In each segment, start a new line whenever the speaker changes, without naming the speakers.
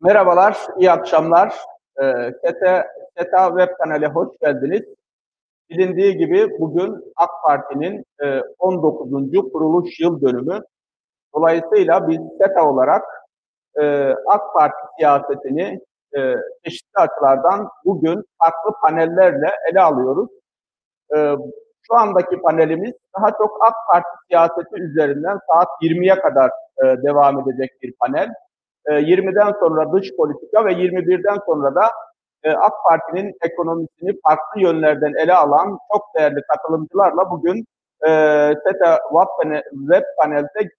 Merhabalar, iyi akşamlar. Ee, SETA, SETA web kanale hoş geldiniz. Bilindiği gibi bugün AK Parti'nin e, 19. kuruluş yıl dönümü. Dolayısıyla biz SETA olarak e, AK Parti siyasetini e, çeşitli açılardan bugün farklı panellerle ele alıyoruz. E, şu andaki panelimiz daha çok AK Parti siyaseti üzerinden saat 20'ye kadar e, devam edecek bir panel. 20'den e, sonra dış politika ve 21'den sonra da e, AK Parti'nin ekonomisini farklı yönlerden ele alan çok değerli katılımcılarla bugün e, SETA web panelde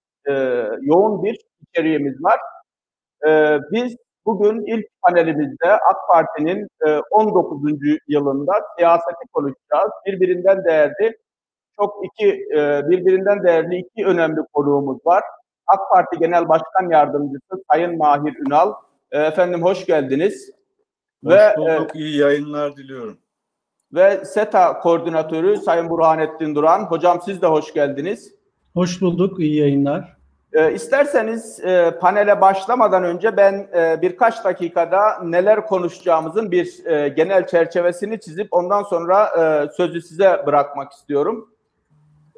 yoğun bir içeriğimiz var. Biz bugün ilk panelimizde AK Parti'nin 19. yılında siyaseti konuşacağız. Birbirinden değerli çok iki birbirinden değerli iki önemli konuğumuz var. AK Parti Genel Başkan Yardımcısı Sayın Mahir Ünal. E, efendim hoş geldiniz.
Hoş ve, bulduk, e, iyi yayınlar diliyorum.
Ve SETA Koordinatörü Sayın Burhanettin Duran. Hocam siz de hoş geldiniz.
Hoş bulduk, iyi yayınlar.
E, isterseniz e, panele başlamadan önce ben e, birkaç dakikada neler konuşacağımızın bir e, genel çerçevesini çizip ondan sonra e, sözü size bırakmak istiyorum.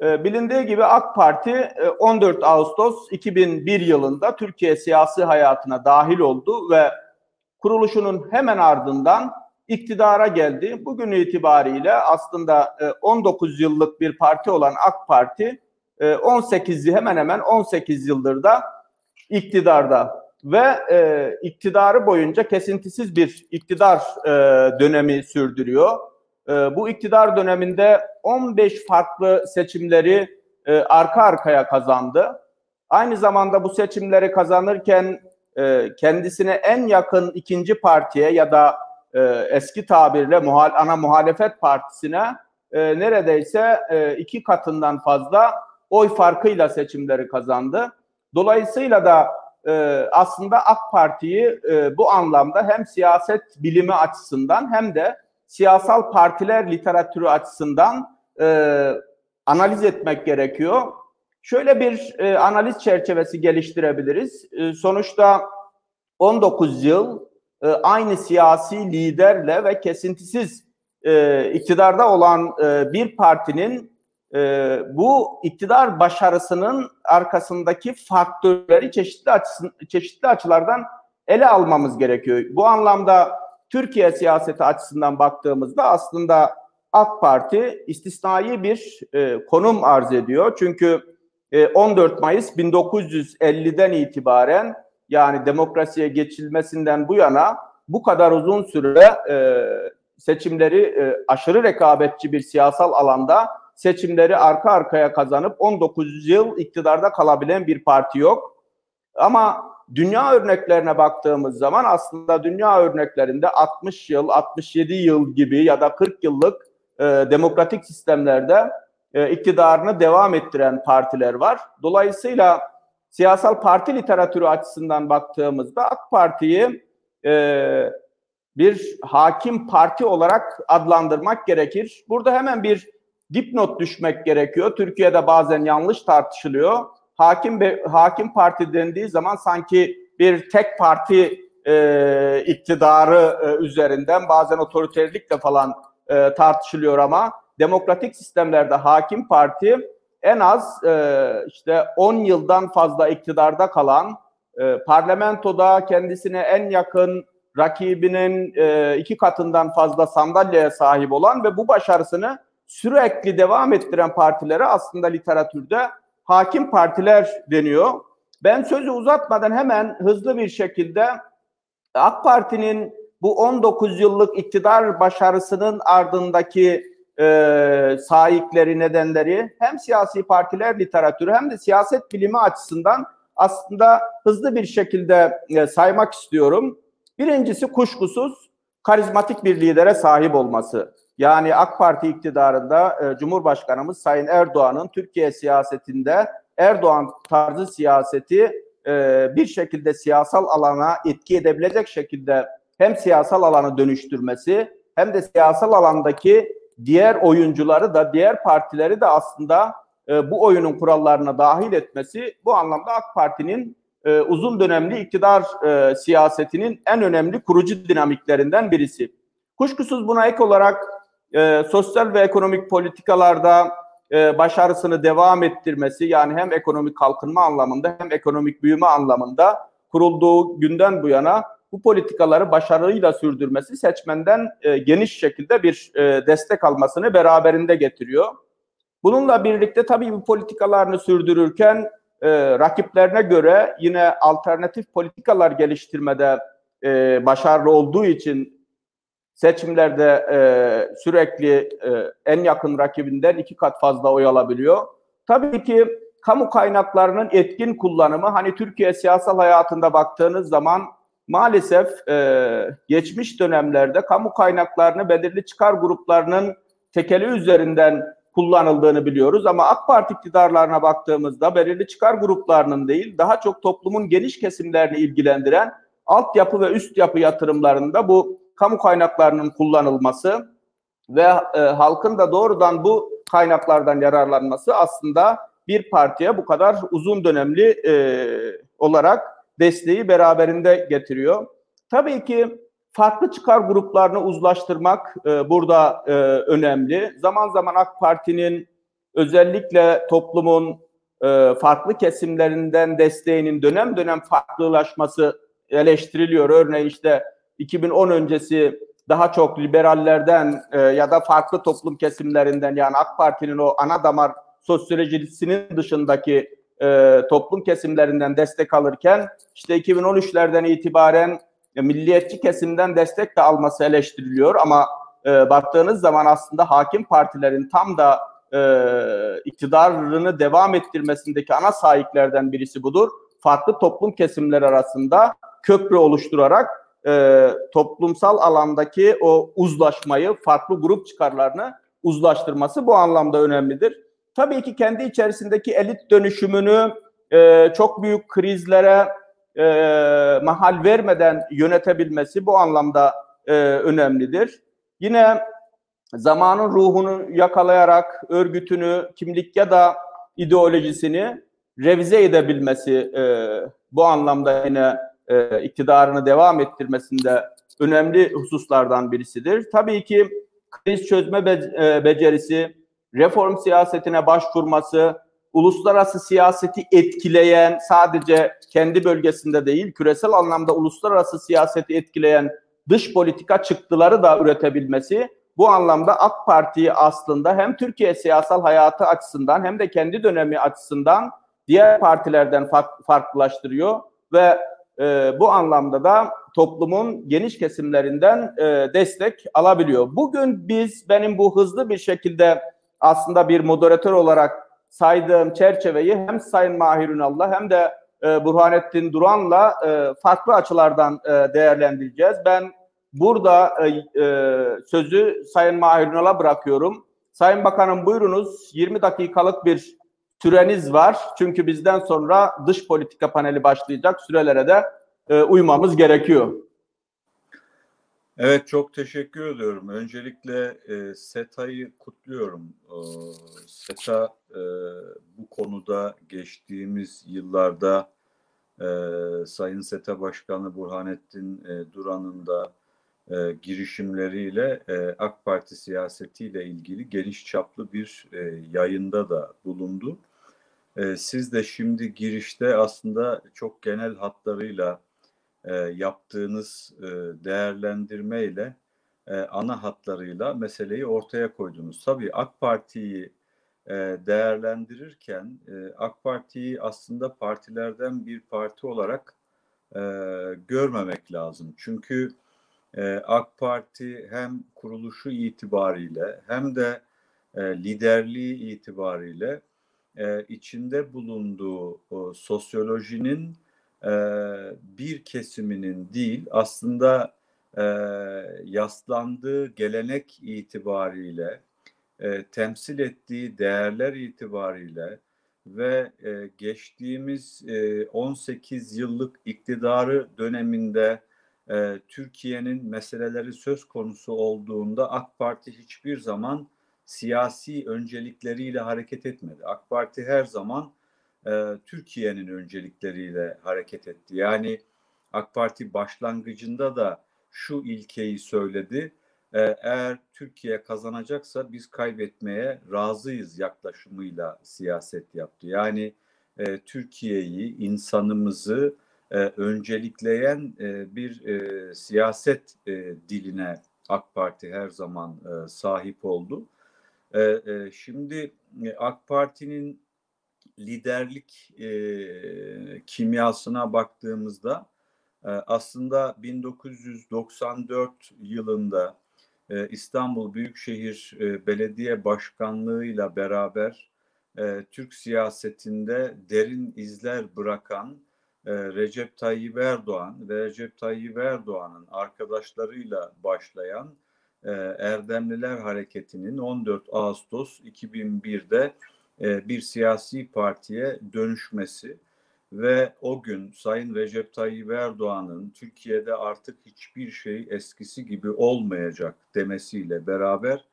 Ee, bilindiği gibi AK Parti 14 e, Ağustos 2001 yılında Türkiye siyasi hayatına dahil oldu ve kuruluşunun hemen ardından iktidara geldi. Bugün itibariyle aslında 19 e, yıllık bir parti olan AK Parti 18 e, hemen hemen 18 yıldır da iktidarda ve iktidarı boyunca kesintisiz bir iktidar dönemi sürdürüyor e, bu iktidar döneminde 15 farklı seçimleri e, arka arkaya kazandı. Aynı zamanda bu seçimleri kazanırken e, kendisine en yakın ikinci partiye ya da e, eski tabirle ana muhalefet partisine e, neredeyse iki katından fazla oy farkıyla seçimleri kazandı. Dolayısıyla da aslında AK Parti'yi bu anlamda hem siyaset bilimi açısından hem de siyasal partiler literatürü açısından e, analiz etmek gerekiyor. Şöyle bir e, analiz çerçevesi geliştirebiliriz. E, sonuçta 19 yıl e, aynı siyasi liderle ve kesintisiz e, iktidarda olan e, bir partinin e, bu iktidar başarısının arkasındaki faktörleri çeşitli açısın, çeşitli açılardan ele almamız gerekiyor. Bu anlamda Türkiye siyaseti açısından baktığımızda aslında AK Parti istisnai bir e, konum arz ediyor. Çünkü e, 14 Mayıs 1950'den itibaren yani demokrasiye geçilmesinden bu yana bu kadar uzun süre e, seçimleri e, aşırı rekabetçi bir siyasal alanda seçimleri arka arkaya kazanıp 19 yıl iktidarda kalabilen bir parti yok. Ama dünya örneklerine baktığımız zaman aslında dünya örneklerinde 60 yıl, 67 yıl gibi ya da 40 yıllık e, demokratik sistemlerde e, iktidarını devam ettiren partiler var. Dolayısıyla siyasal parti literatürü açısından baktığımızda AK Parti'yi e, bir hakim parti olarak adlandırmak gerekir. Burada hemen bir dipnot düşmek gerekiyor. Türkiye'de bazen yanlış tartışılıyor hakim be, hakim parti dendiği zaman sanki bir tek parti e, iktidarı e, üzerinden bazen otoriterlikle falan e, tartışılıyor ama demokratik sistemlerde hakim parti en az e, işte 10 yıldan fazla iktidarda kalan e, parlamentoda kendisine en yakın rakibinin e, iki katından fazla sandalyeye sahip olan ve bu başarısını sürekli devam ettiren partilere aslında literatürde hakim partiler deniyor. Ben sözü uzatmadan hemen hızlı bir şekilde AK Parti'nin bu 19 yıllık iktidar başarısının ardındaki e, sahipleri, nedenleri hem siyasi partiler literatürü hem de siyaset bilimi açısından aslında hızlı bir şekilde e, saymak istiyorum. Birincisi kuşkusuz karizmatik bir lidere sahip olması. Yani AK Parti iktidarında e, Cumhurbaşkanımız Sayın Erdoğan'ın Türkiye siyasetinde Erdoğan tarzı siyaseti e, bir şekilde siyasal alana etki edebilecek şekilde hem siyasal alanı dönüştürmesi hem de siyasal alandaki diğer oyuncuları da diğer partileri de aslında e, bu oyunun kurallarına dahil etmesi bu anlamda AK Parti'nin e, uzun dönemli iktidar e, siyasetinin en önemli kurucu dinamiklerinden birisi. Kuşkusuz buna ek olarak e, sosyal ve ekonomik politikalarda e, başarısını devam ettirmesi yani hem ekonomik kalkınma anlamında hem ekonomik büyüme anlamında kurulduğu günden bu yana bu politikaları başarıyla sürdürmesi seçmenden e, geniş şekilde bir e, destek almasını beraberinde getiriyor. Bununla birlikte tabii bu politikalarını sürdürürken e, rakiplerine göre yine alternatif politikalar geliştirmede e, başarılı olduğu için seçimlerde e, sürekli e, en yakın rakibinden iki kat fazla oy alabiliyor. Tabii ki kamu kaynaklarının etkin kullanımı hani Türkiye siyasal hayatında baktığınız zaman maalesef e, geçmiş dönemlerde kamu kaynaklarını belirli çıkar gruplarının tekeli üzerinden kullanıldığını biliyoruz ama AK Parti iktidarlarına baktığımızda belirli çıkar gruplarının değil daha çok toplumun geniş kesimlerini ilgilendiren altyapı ve üst yapı yatırımlarında bu kamu kaynaklarının kullanılması ve e, halkın da doğrudan bu kaynaklardan yararlanması aslında bir partiye bu kadar uzun dönemli e, olarak desteği beraberinde getiriyor. Tabii ki farklı çıkar gruplarını uzlaştırmak e, burada e, önemli. Zaman zaman AK Parti'nin özellikle toplumun e, farklı kesimlerinden desteğinin dönem dönem farklılaşması eleştiriliyor. Örneğin işte 2010 öncesi daha çok liberallerden e, ya da farklı toplum kesimlerinden yani AK Parti'nin o ana damar sosyolojisinin dışındaki e, toplum kesimlerinden destek alırken işte 2013'lerden itibaren e, milliyetçi kesimden destek de alması eleştiriliyor ama e, baktığınız zaman aslında hakim partilerin tam da e, iktidarını devam ettirmesindeki ana sahiplerden birisi budur. Farklı toplum kesimleri arasında köprü oluşturarak e, toplumsal alandaki o uzlaşmayı, farklı grup çıkarlarını uzlaştırması bu anlamda önemlidir. Tabii ki kendi içerisindeki elit dönüşümünü e, çok büyük krizlere e, mahal vermeden yönetebilmesi bu anlamda e, önemlidir. Yine zamanın ruhunu yakalayarak örgütünü, kimlik ya da ideolojisini revize edebilmesi e, bu anlamda yine e, iktidarını devam ettirmesinde önemli hususlardan birisidir. Tabii ki kriz çözme be, e, becerisi, reform siyasetine başvurması, uluslararası siyaseti etkileyen sadece kendi bölgesinde değil küresel anlamda uluslararası siyaseti etkileyen dış politika çıktıları da üretebilmesi bu anlamda AK Parti'yi aslında hem Türkiye siyasal hayatı açısından hem de kendi dönemi açısından diğer partilerden fark, farklılaştırıyor ve e, bu anlamda da toplumun geniş kesimlerinden e, destek alabiliyor. Bugün biz benim bu hızlı bir şekilde aslında bir moderatör olarak saydığım çerçeveyi hem Sayın Mahir Ünal'la hem de e, Burhanettin Duran'la e, farklı açılardan e, değerlendireceğiz. Ben burada e, e, sözü Sayın Mahir Ünal'a bırakıyorum. Sayın Bakanım buyurunuz 20 dakikalık bir süreniz var. Çünkü bizden sonra dış politika paneli başlayacak. Sürelere de e, uymamız gerekiyor.
Evet çok teşekkür ediyorum. Öncelikle e, SETA'yı kutluyorum. E, SETA e, bu konuda geçtiğimiz yıllarda e, Sayın SETA Başkanı Burhanettin e, Duran'ın da e, girişimleriyle e, AK Parti siyasetiyle ilgili geniş çaplı bir e, yayında da bulundu. E, siz de şimdi girişte aslında çok genel hatlarıyla e, yaptığınız e, değerlendirmeyle e, ana hatlarıyla meseleyi ortaya koydunuz. Tabii AK Parti'yi e, değerlendirirken e, AK Parti'yi aslında partilerden bir parti olarak e, görmemek lazım. Çünkü e, AK Parti hem kuruluşu itibariyle hem de e, liderliği itibariyle e, içinde bulunduğu o, sosyolojinin e, bir kesiminin değil aslında e, yaslandığı gelenek itibariyle e, temsil ettiği değerler itibariyle ve e, geçtiğimiz e, 18 yıllık iktidarı döneminde e, Türkiye'nin meseleleri söz konusu olduğunda AK Parti hiçbir zaman siyasi öncelikleriyle hareket etmedi. AK Parti her zaman e, Türkiye'nin öncelikleriyle hareket etti. Yani AK Parti başlangıcında da şu ilkeyi söyledi. E, eğer Türkiye kazanacaksa biz kaybetmeye razıyız yaklaşımıyla siyaset yaptı. Yani e, Türkiye'yi, insanımızı e, öncelikleyen e, bir e, siyaset e, diline AK Parti her zaman e, sahip oldu. E, e, şimdi e, AK Parti'nin liderlik e, kimyasına baktığımızda aslında 1994 yılında İstanbul Büyükşehir Belediye Başkanlığı'yla beraber e, Türk siyasetinde derin izler bırakan Recep Tayyip Erdoğan ve Recep Tayyip Erdoğan'ın arkadaşlarıyla başlayan e, Erdemliler Hareketi'nin 14 Ağustos 2001'de e, bir siyasi partiye dönüşmesi ve o gün Sayın Recep Tayyip Erdoğan'ın Türkiye'de artık hiçbir şey eskisi gibi olmayacak demesiyle beraber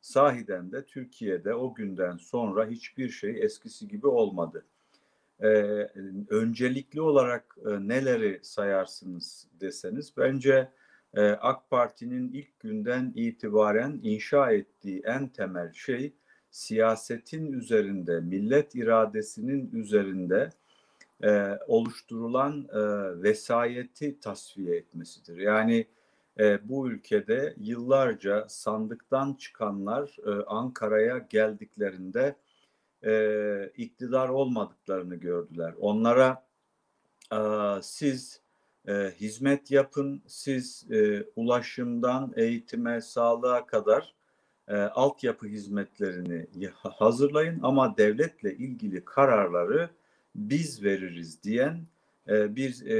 sahiden de Türkiye'de o günden sonra hiçbir şey eskisi gibi olmadı. Ee, öncelikli olarak e, neleri sayarsınız deseniz bence e, AK Parti'nin ilk günden itibaren inşa ettiği en temel şey siyasetin üzerinde, millet iradesinin üzerinde e, oluşturulan e, vesayeti tasfiye etmesidir. Yani e, bu ülkede yıllarca sandıktan çıkanlar e, Ankara'ya geldiklerinde e, iktidar olmadıklarını gördüler. Onlara e, siz e, hizmet yapın, siz e, ulaşımdan eğitime, sağlığa kadar e, altyapı hizmetlerini hazırlayın ama devletle ilgili kararları biz veririz diyen e, bir e,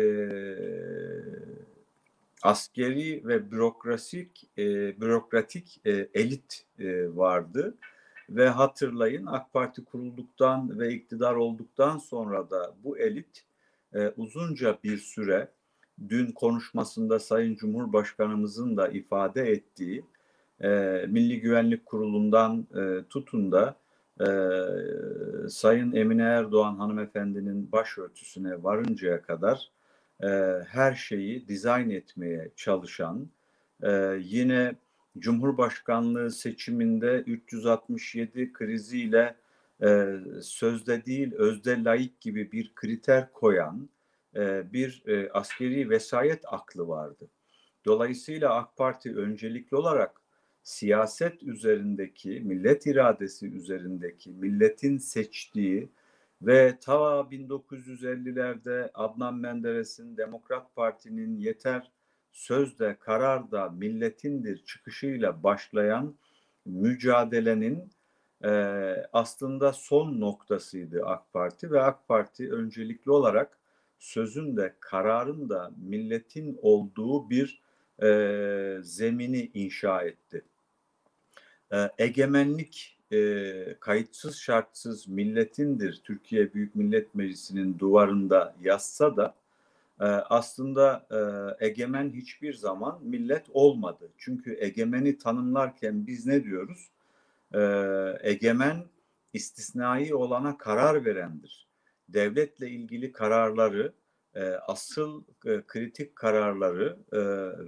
askeri ve bürokrasik e, bürokratik e, elit e, vardı. Ve hatırlayın AK Parti kurulduktan ve iktidar olduktan sonra da bu elit e, uzunca bir süre dün konuşmasında Sayın Cumhurbaşkanımızın da ifade ettiği e, Milli Güvenlik Kurulu'ndan e, tutun da e, Sayın Emine Erdoğan hanımefendinin başörtüsüne varıncaya kadar e, her şeyi dizayn etmeye çalışan, e, yine Cumhurbaşkanlığı seçiminde 367 kriziyle e, sözde değil özde layık gibi bir kriter koyan e, bir e, askeri vesayet aklı vardı. Dolayısıyla AK Parti öncelikli olarak siyaset üzerindeki, millet iradesi üzerindeki, milletin seçtiği ve ta 1950'lerde Adnan Menderes'in Demokrat Parti'nin yeter sözde karar da milletindir çıkışıyla başlayan mücadelenin e, aslında son noktasıydı AK Parti ve AK Parti öncelikli olarak sözün de kararın da milletin olduğu bir e, zemini inşa etti. E, egemenlik e, kayıtsız şartsız milletindir Türkiye Büyük Millet Meclisi'nin duvarında yazsa da e, aslında e, egemen hiçbir zaman millet olmadı. Çünkü egemeni tanımlarken biz ne diyoruz? E, egemen istisnai olana karar verendir. Devletle ilgili kararları, e, asıl e, kritik kararları e,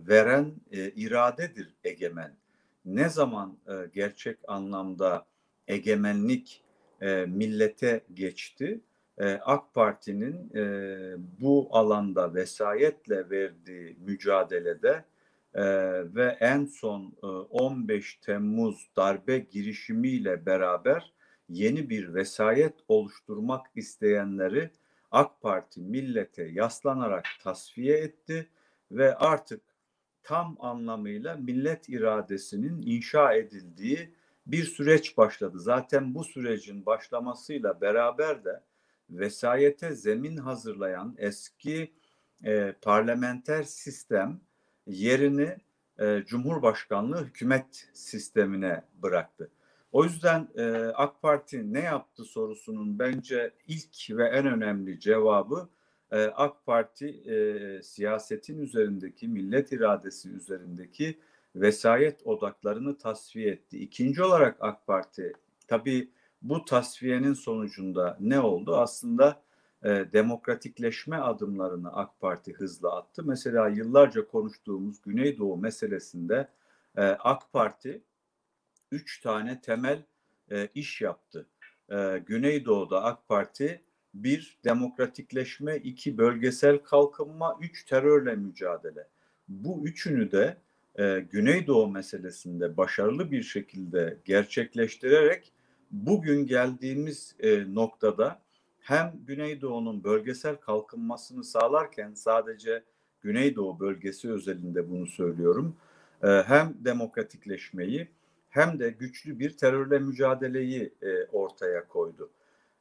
veren e, iradedir egemen ne zaman e, gerçek anlamda egemenlik e, millete geçti? E, AK Parti'nin e, bu alanda vesayetle verdiği mücadelede e, ve en son e, 15 Temmuz darbe girişimiyle beraber yeni bir vesayet oluşturmak isteyenleri AK Parti millete yaslanarak tasfiye etti ve artık tam anlamıyla millet iradesinin inşa edildiği bir süreç başladı. Zaten bu sürecin başlamasıyla beraber de vesayete zemin hazırlayan eski e, parlamenter sistem yerini e, Cumhurbaşkanlığı hükümet sistemine bıraktı. O yüzden e, AK Parti ne yaptı sorusunun bence ilk ve en önemli cevabı e, AK Parti e, siyasetin üzerindeki, millet iradesi üzerindeki vesayet odaklarını tasfiye etti. İkinci olarak AK Parti tabii bu tasfiyenin sonucunda ne oldu? Aslında e, demokratikleşme adımlarını AK Parti hızla attı. Mesela yıllarca konuştuğumuz Güneydoğu meselesinde e, AK Parti üç tane temel e, iş yaptı. E, Güneydoğu'da AK Parti bir demokratikleşme, iki bölgesel kalkınma, üç terörle mücadele. Bu üçünü de e, Güneydoğu meselesinde başarılı bir şekilde gerçekleştirerek bugün geldiğimiz e, noktada hem Güneydoğu'nun bölgesel kalkınmasını sağlarken sadece Güneydoğu bölgesi özelinde bunu söylüyorum. E, hem demokratikleşmeyi hem de güçlü bir terörle mücadeleyi e, ortaya koydu.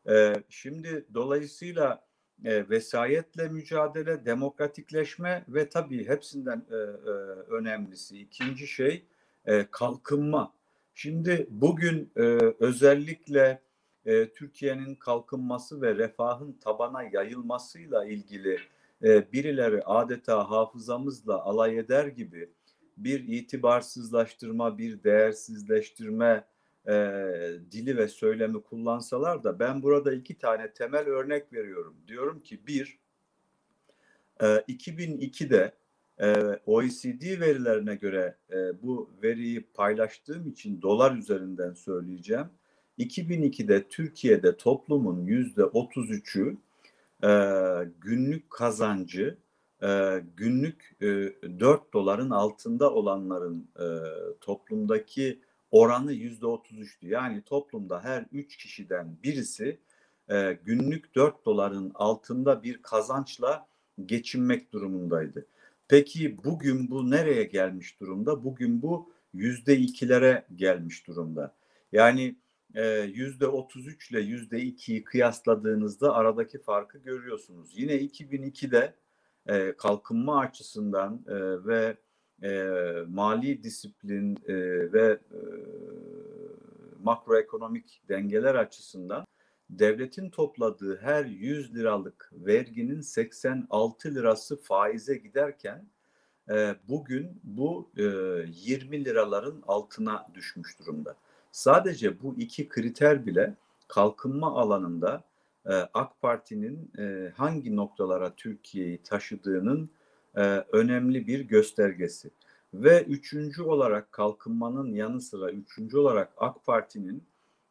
E, şimdi dolayısıyla e, vesayetle mücadele, demokratikleşme ve tabii hepsinden e, e, önemlisi ikinci şey e, kalkınma. Şimdi bugün e, özellikle e, Türkiye'nin kalkınması ve refahın tabana yayılmasıyla ilgili e, birileri adeta hafızamızla alay eder gibi bir itibarsızlaştırma, bir değersizleştirme e, dili ve söylemi kullansalar da ben burada iki tane temel örnek veriyorum. Diyorum ki bir, e, 2002'de e, OECD verilerine göre e, bu veriyi paylaştığım için dolar üzerinden söyleyeceğim. 2002'de Türkiye'de toplumun yüzde 33'ü e, günlük kazancı günlük e, 4 doların altında olanların e, toplumdaki oranı yüzde 33'tü. Yani toplumda her 3 kişiden birisi günlük 4 doların altında bir kazançla geçinmek durumundaydı. Peki bugün bu nereye gelmiş durumda? Bugün bu yüzde ikilere gelmiş durumda. Yani yüzde 33 ile yüzde 2'yi kıyasladığınızda aradaki farkı görüyorsunuz. Yine 2002'de e, kalkınma açısından e, ve e, mali disiplin e, ve e, makroekonomik dengeler açısından devletin topladığı her 100 liralık verginin 86 lirası faize giderken e, bugün bu e, 20 liraların altına düşmüş durumda. Sadece bu iki kriter bile kalkınma alanında AK Parti'nin e, hangi noktalara Türkiye'yi taşıdığının e, önemli bir göstergesi. Ve üçüncü olarak kalkınmanın yanı sıra üçüncü olarak AK Parti'nin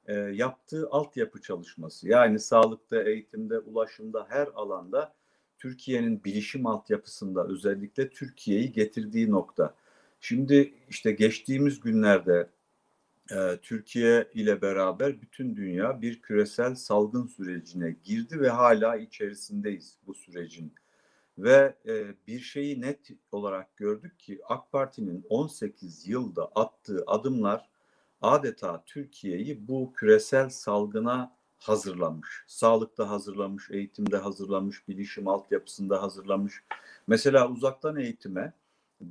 e, yaptığı altyapı çalışması. Yani sağlıkta, eğitimde, ulaşımda her alanda Türkiye'nin bilişim altyapısında özellikle Türkiye'yi getirdiği nokta. Şimdi işte geçtiğimiz günlerde e, Türkiye ile beraber bütün dünya bir küresel salgın sürecine girdi ve hala içerisindeyiz bu sürecin. Ve e, bir şeyi net olarak gördük ki AK Parti'nin 18 yılda attığı adımlar adeta Türkiye'yi bu küresel salgına hazırlamış. Sağlıkta hazırlamış, eğitimde hazırlamış, bilişim altyapısında hazırlamış. Mesela uzaktan eğitime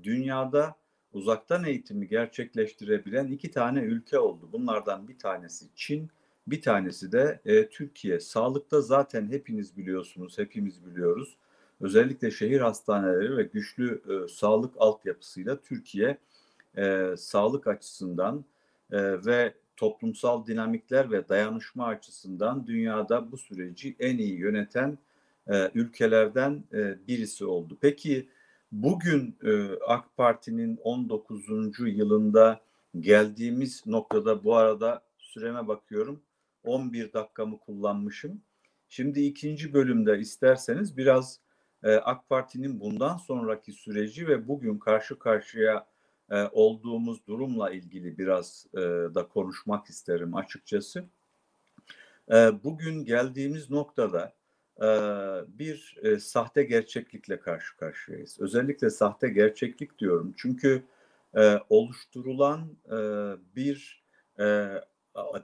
dünyada uzaktan eğitimi gerçekleştirebilen iki tane ülke oldu. Bunlardan bir tanesi Çin, bir tanesi de e, Türkiye. Sağlıkta zaten hepiniz biliyorsunuz, hepimiz biliyoruz. Özellikle şehir hastaneleri ve güçlü e, sağlık altyapısıyla Türkiye e, sağlık açısından e, ve toplumsal dinamikler ve dayanışma açısından dünyada bu süreci en iyi yöneten e, ülkelerden e, birisi oldu. Peki bugün e, AK Parti'nin 19. yılında geldiğimiz noktada bu arada süreme bakıyorum 11 dakikamı kullanmışım. Şimdi ikinci bölümde isterseniz biraz e, AK Parti'nin bundan sonraki süreci ve bugün karşı karşıya e, olduğumuz durumla ilgili biraz e, da konuşmak isterim açıkçası. E, bugün geldiğimiz noktada bir sahte gerçeklikle karşı karşıyayız. Özellikle sahte gerçeklik diyorum çünkü oluşturulan bir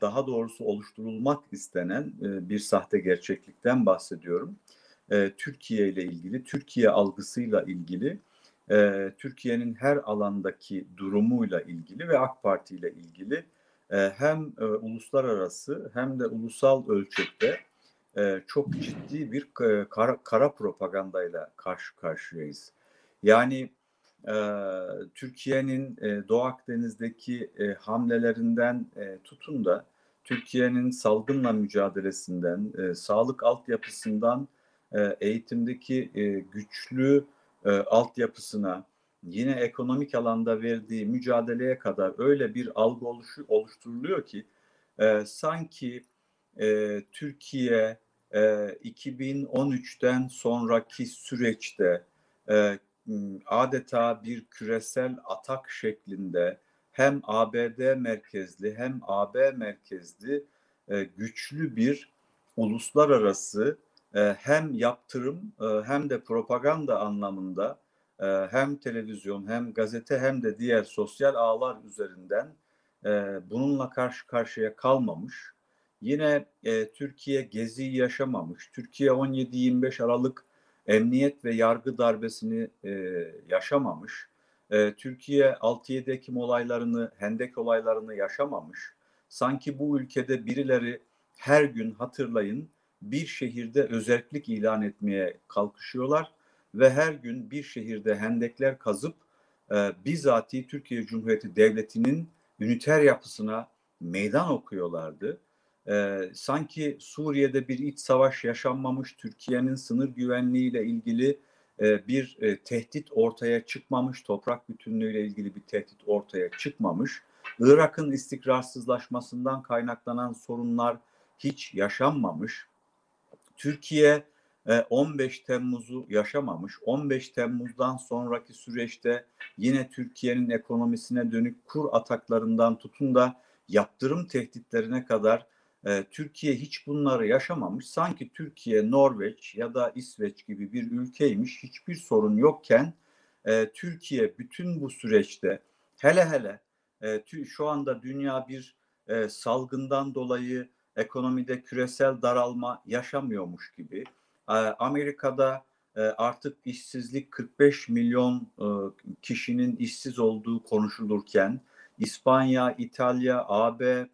daha doğrusu oluşturulmak istenen bir sahte gerçeklikten bahsediyorum. Türkiye ile ilgili, Türkiye algısıyla ilgili Türkiye'nin her alandaki durumuyla ilgili ve AK Parti ile ilgili hem uluslararası hem de ulusal ölçekte e, çok ciddi bir e, kara, kara propagandayla karşı karşıyayız. Yani e, Türkiye'nin e, Doğu Akdeniz'deki e, hamlelerinden e, tutun da Türkiye'nin salgınla mücadelesinden, e, sağlık altyapısından e, eğitimdeki e, güçlü e, altyapısına, yine ekonomik alanda verdiği mücadeleye kadar öyle bir algı oluşu, oluşturuluyor ki e, sanki e, Türkiye e, 2013'ten sonraki süreçte e, adeta bir küresel atak şeklinde hem ABD merkezli hem AB merkezli e, güçlü bir uluslararası e, hem yaptırım e, hem de propaganda anlamında e, hem televizyon hem gazete hem de diğer sosyal ağlar üzerinden e, bununla karşı karşıya kalmamış. Yine e, Türkiye geziyi yaşamamış. Türkiye 17-25 Aralık emniyet ve yargı darbesini e, yaşamamış. E, Türkiye 6-7 Ekim olaylarını, Hendek olaylarını yaşamamış. Sanki bu ülkede birileri her gün hatırlayın bir şehirde özellik ilan etmeye kalkışıyorlar ve her gün bir şehirde hendekler kazıp e, bizatihi Türkiye Cumhuriyeti Devleti'nin üniter yapısına meydan okuyorlardı. E, sanki Suriye'de bir iç savaş yaşanmamış, Türkiye'nin sınır güvenliğiyle ilgili e, bir e, tehdit ortaya çıkmamış, toprak bütünlüğüyle ilgili bir tehdit ortaya çıkmamış. Irak'ın istikrarsızlaşmasından kaynaklanan sorunlar hiç yaşanmamış. Türkiye 15 e, Temmuz'u yaşamamış. 15 Temmuz'dan sonraki süreçte yine Türkiye'nin ekonomisine dönük kur ataklarından tutun da yaptırım tehditlerine kadar Türkiye hiç bunları yaşamamış. Sanki Türkiye, Norveç ya da İsveç gibi bir ülkeymiş. Hiçbir sorun yokken Türkiye bütün bu süreçte hele hele şu anda dünya bir salgından dolayı ekonomide küresel daralma yaşamıyormuş gibi. Amerika'da artık işsizlik 45 milyon kişinin işsiz olduğu konuşulurken İspanya, İtalya, AB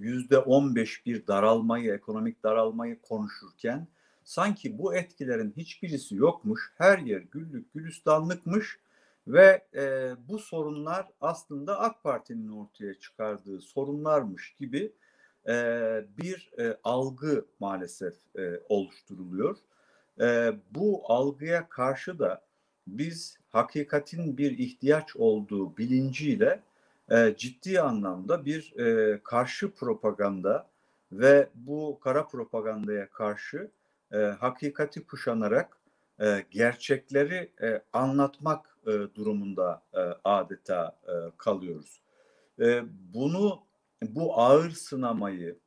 yüzde 15 bir daralmayı, ekonomik daralmayı konuşurken sanki bu etkilerin hiçbirisi yokmuş. Her yer güllük gülistanlıkmış ve e, bu sorunlar aslında AK Parti'nin ortaya çıkardığı sorunlarmış gibi e, bir e, algı maalesef e, oluşturuluyor. E, bu algıya karşı da biz hakikatin bir ihtiyaç olduğu bilinciyle e, ciddi anlamda bir e, karşı propaganda ve bu kara propagandaya karşı e, hakikati kuşanarak e, gerçekleri e, anlatmak e, durumunda e, adeta e, kalıyoruz. E, bunu bu ağır sınamayı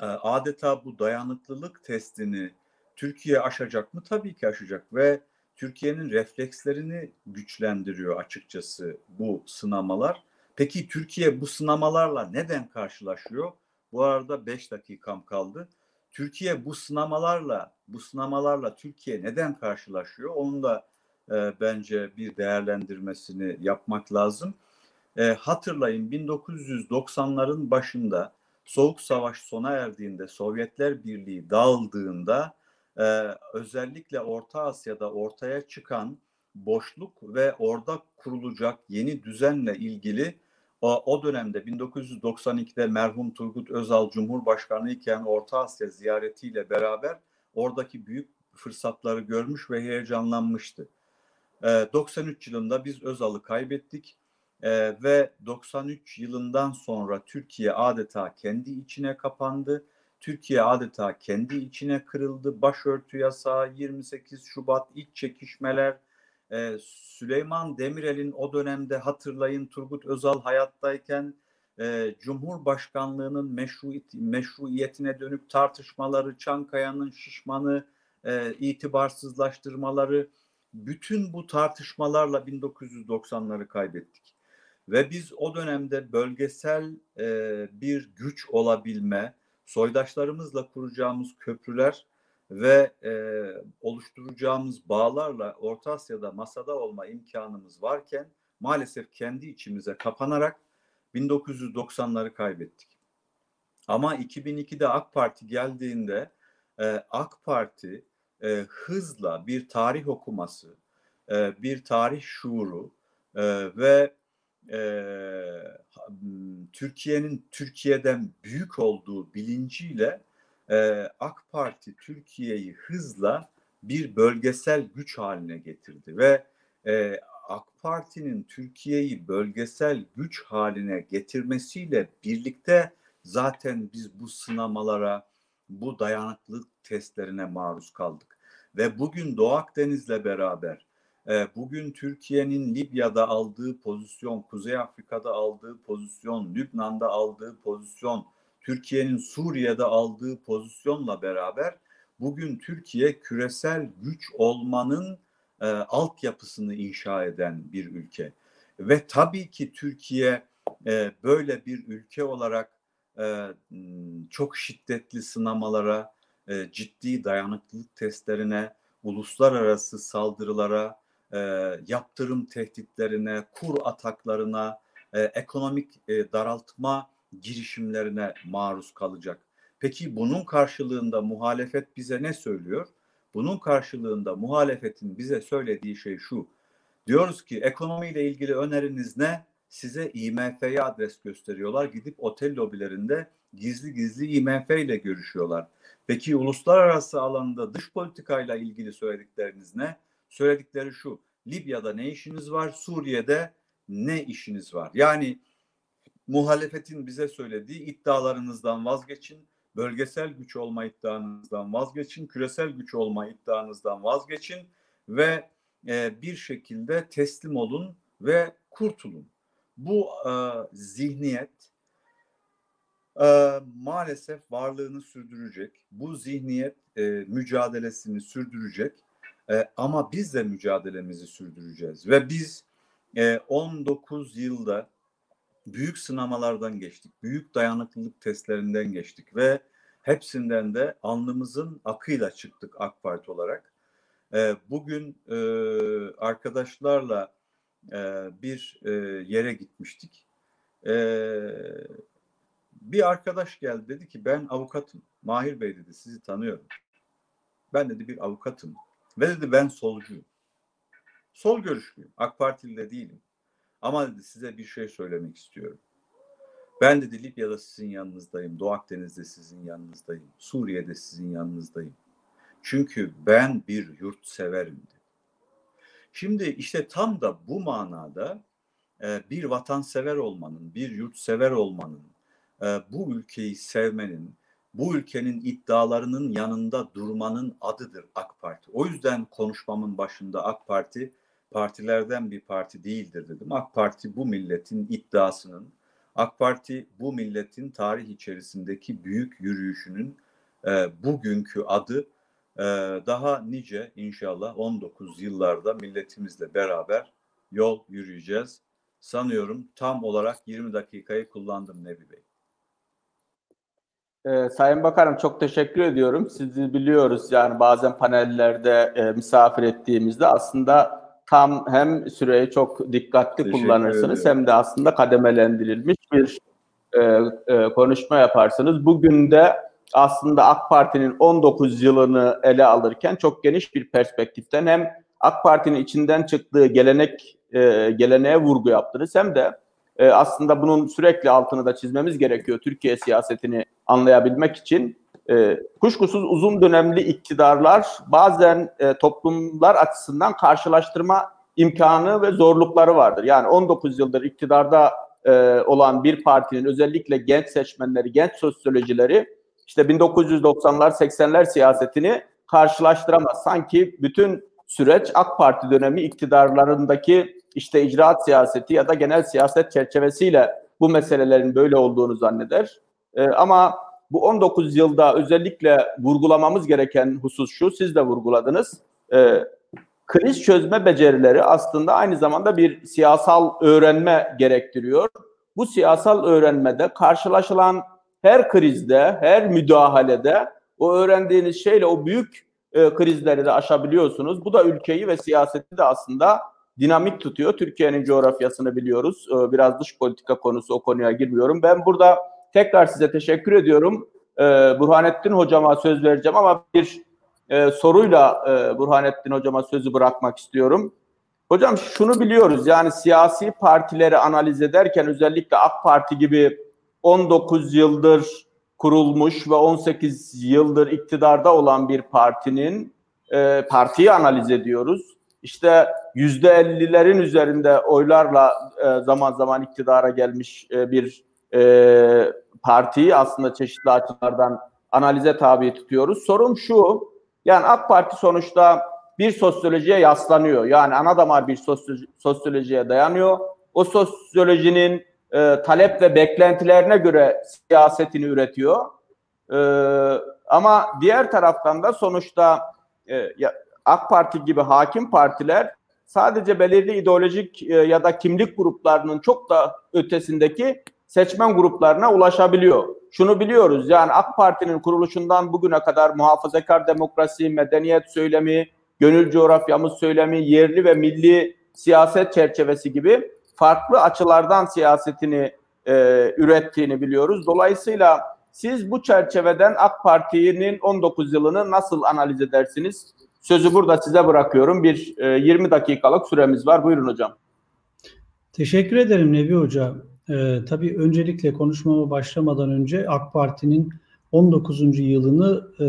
e, adeta bu dayanıklılık testini Türkiye aşacak mı? Tabii ki aşacak ve Türkiye'nin reflekslerini güçlendiriyor açıkçası bu sınamalar. Peki Türkiye bu sınamalarla neden karşılaşıyor? Bu arada 5 dakikam kaldı. Türkiye bu sınamalarla bu sınamalarla Türkiye neden karşılaşıyor? Onun da e, bence bir değerlendirmesini yapmak lazım. E, hatırlayın 1990'ların başında Soğuk Savaş sona erdiğinde Sovyetler Birliği dağıldığında e, özellikle Orta Asya'da ortaya çıkan boşluk ve orada kurulacak yeni düzenle ilgili o, dönemde 1992'de merhum Turgut Özal Cumhurbaşkanı iken Orta Asya ziyaretiyle beraber oradaki büyük fırsatları görmüş ve heyecanlanmıştı. E, 93 yılında biz Özal'ı kaybettik e, ve 93 yılından sonra Türkiye adeta kendi içine kapandı. Türkiye adeta kendi içine kırıldı. Başörtü yasağı, 28 Şubat iç çekişmeler, e, Süleyman Demirel'in o dönemde hatırlayın Turgut Özal hayattayken e, Cumhurbaşkanlığının meşruiyet, meşruiyetine dönük tartışmaları, Çankaya'nın şişmanı e, itibarsızlaştırmaları, bütün bu tartışmalarla 1990'ları kaybettik. Ve biz o dönemde bölgesel e, bir güç olabilme, soydaşlarımızla kuracağımız köprüler ve e, oluşturacağımız bağlarla Orta Asya'da masada olma imkanımız varken maalesef kendi içimize kapanarak 1990'ları kaybettik. Ama 2002'de AK Parti geldiğinde e, AK Parti e, hızla bir tarih okuması, e, bir tarih şuuru e, ve e, Türkiye'nin Türkiye'den büyük olduğu bilinciyle e, AK Parti Türkiye'yi hızla bir bölgesel güç haline getirdi ve e, AK Parti'nin Türkiye'yi bölgesel güç haline getirmesiyle birlikte zaten biz bu sınamalara, bu dayanıklılık testlerine maruz kaldık. Ve bugün Doğu Akdeniz'le beraber, e, bugün Türkiye'nin Libya'da aldığı pozisyon, Kuzey Afrika'da aldığı pozisyon, Lübnan'da aldığı pozisyon, Türkiye'nin Suriye'de aldığı pozisyonla beraber bugün Türkiye küresel güç olmanın e, altyapısını inşa eden bir ülke. Ve tabii ki Türkiye e, böyle bir ülke olarak e, çok şiddetli sınamalara, e, ciddi dayanıklılık testlerine, uluslararası saldırılara, e, yaptırım tehditlerine, kur ataklarına, e, ekonomik e, daraltma girişimlerine maruz kalacak. Peki bunun karşılığında muhalefet bize ne söylüyor? Bunun karşılığında muhalefetin bize söylediği şey şu. Diyoruz ki ekonomiyle ilgili öneriniz ne? Size IMF'ye adres gösteriyorlar. Gidip otel lobilerinde gizli gizli IMF ile görüşüyorlar. Peki uluslararası alanda dış politikayla ilgili söyledikleriniz ne? Söyledikleri şu. Libya'da ne işiniz var? Suriye'de ne işiniz var? Yani muhalefetin bize söylediği iddialarınızdan vazgeçin bölgesel güç olma iddianızdan vazgeçin, küresel güç olma iddianızdan vazgeçin ve e, bir şekilde teslim olun ve kurtulun. Bu e, zihniyet e, maalesef varlığını sürdürecek. Bu zihniyet e, mücadelesini sürdürecek. E, ama biz de mücadelemizi sürdüreceğiz ve biz e, 19 yılda büyük sınamalardan geçtik. Büyük dayanıklılık testlerinden geçtik ve hepsinden de alnımızın akıyla çıktık AK Parti olarak. E, bugün e, arkadaşlarla e, bir e, yere gitmiştik. E, bir arkadaş geldi dedi ki ben avukatım. Mahir Bey dedi sizi tanıyorum. Ben dedi bir avukatım. Ve dedi ben solcuyum. Sol görüşlüyüm. AK Partili de değilim. Ama dedi size bir şey söylemek istiyorum. Ben dedi Libya'da sizin yanınızdayım, Doğu Akdeniz'de sizin yanınızdayım, Suriye'de sizin yanınızdayım. Çünkü ben bir yurtseverim dedi. Şimdi işte tam da bu manada e, bir vatansever olmanın, bir yurtsever olmanın, e, bu ülkeyi sevmenin, bu ülkenin iddialarının yanında durmanın adıdır AK Parti. O yüzden konuşmamın başında AK Parti partilerden bir parti değildir dedim. AK Parti bu milletin iddiasının, AK Parti bu milletin tarih içerisindeki büyük yürüyüşünün e, bugünkü adı e, daha nice inşallah 19 yıllarda milletimizle beraber yol yürüyeceğiz. Sanıyorum tam olarak 20 dakikayı kullandım Nebi Bey.
Ee, Sayın Bakanım çok teşekkür ediyorum. Sizi biliyoruz yani bazen panellerde e, misafir ettiğimizde aslında tam hem süreyi çok dikkatli
Teşekkür
kullanırsınız hem de aslında kademelendirilmiş bir e, e, konuşma yaparsınız. Bugün de aslında AK Parti'nin 19 yılını ele alırken çok geniş bir perspektiften hem AK Parti'nin içinden çıktığı gelenek e, geleneğe vurgu yaptınız hem de e, aslında bunun sürekli altını da çizmemiz gerekiyor Türkiye siyasetini anlayabilmek için. E, kuşkusuz uzun dönemli iktidarlar bazen e, toplumlar açısından karşılaştırma imkanı ve zorlukları vardır. Yani 19 yıldır iktidarda e, olan bir partinin özellikle genç seçmenleri, genç sosyolojileri işte 1990'lar 80'ler siyasetini karşılaştıramaz. Sanki bütün süreç AK Parti dönemi iktidarlarındaki işte icraat siyaseti ya da genel siyaset çerçevesiyle bu meselelerin böyle olduğunu zanneder. E, ama bu 19 yılda özellikle vurgulamamız gereken husus şu, siz de vurguladınız. E, kriz çözme becerileri aslında aynı zamanda bir siyasal öğrenme gerektiriyor. Bu siyasal öğrenmede karşılaşılan her krizde, her müdahalede o öğrendiğiniz şeyle o büyük e, krizleri de aşabiliyorsunuz. Bu da ülkeyi ve siyaseti de aslında dinamik tutuyor. Türkiye'nin coğrafyasını biliyoruz. E, biraz dış politika konusu o konuya girmiyorum. Ben burada tekrar size teşekkür ediyorum. E, Burhanettin hocama söz vereceğim ama bir e, soruyla e, Burhanettin hocama sözü bırakmak istiyorum. Hocam şunu biliyoruz yani siyasi partileri analiz ederken özellikle AK Parti gibi 19 yıldır kurulmuş ve 18 yıldır iktidarda olan bir partinin e, partiyi analiz ediyoruz. İşte yüzde ellilerin üzerinde oylarla e, zaman zaman iktidara gelmiş e, bir e, partiyi aslında çeşitli açılardan analize tabi tutuyoruz. Sorun şu, yani AK Parti sonuçta bir sosyolojiye yaslanıyor. Yani ana damar bir sosyoloji, sosyolojiye dayanıyor. O sosyolojinin e, talep ve beklentilerine göre siyasetini üretiyor. E, ama diğer taraftan da sonuçta e, AK Parti gibi hakim partiler sadece belirli ideolojik e, ya da kimlik gruplarının çok da ötesindeki seçmen gruplarına ulaşabiliyor. Şunu biliyoruz yani AK Parti'nin kuruluşundan bugüne kadar muhafazakar demokrasi, medeniyet söylemi, gönül coğrafyamız söylemi, yerli ve milli siyaset çerçevesi gibi farklı açılardan siyasetini e, ürettiğini biliyoruz. Dolayısıyla siz bu çerçeveden AK Parti'nin 19 yılını nasıl analiz edersiniz? Sözü burada size bırakıyorum. Bir e, 20 dakikalık süremiz var. Buyurun hocam.
Teşekkür ederim Nebi Hoca. Ee, tabii öncelikle konuşmama başlamadan önce AK Parti'nin 19. yılını e,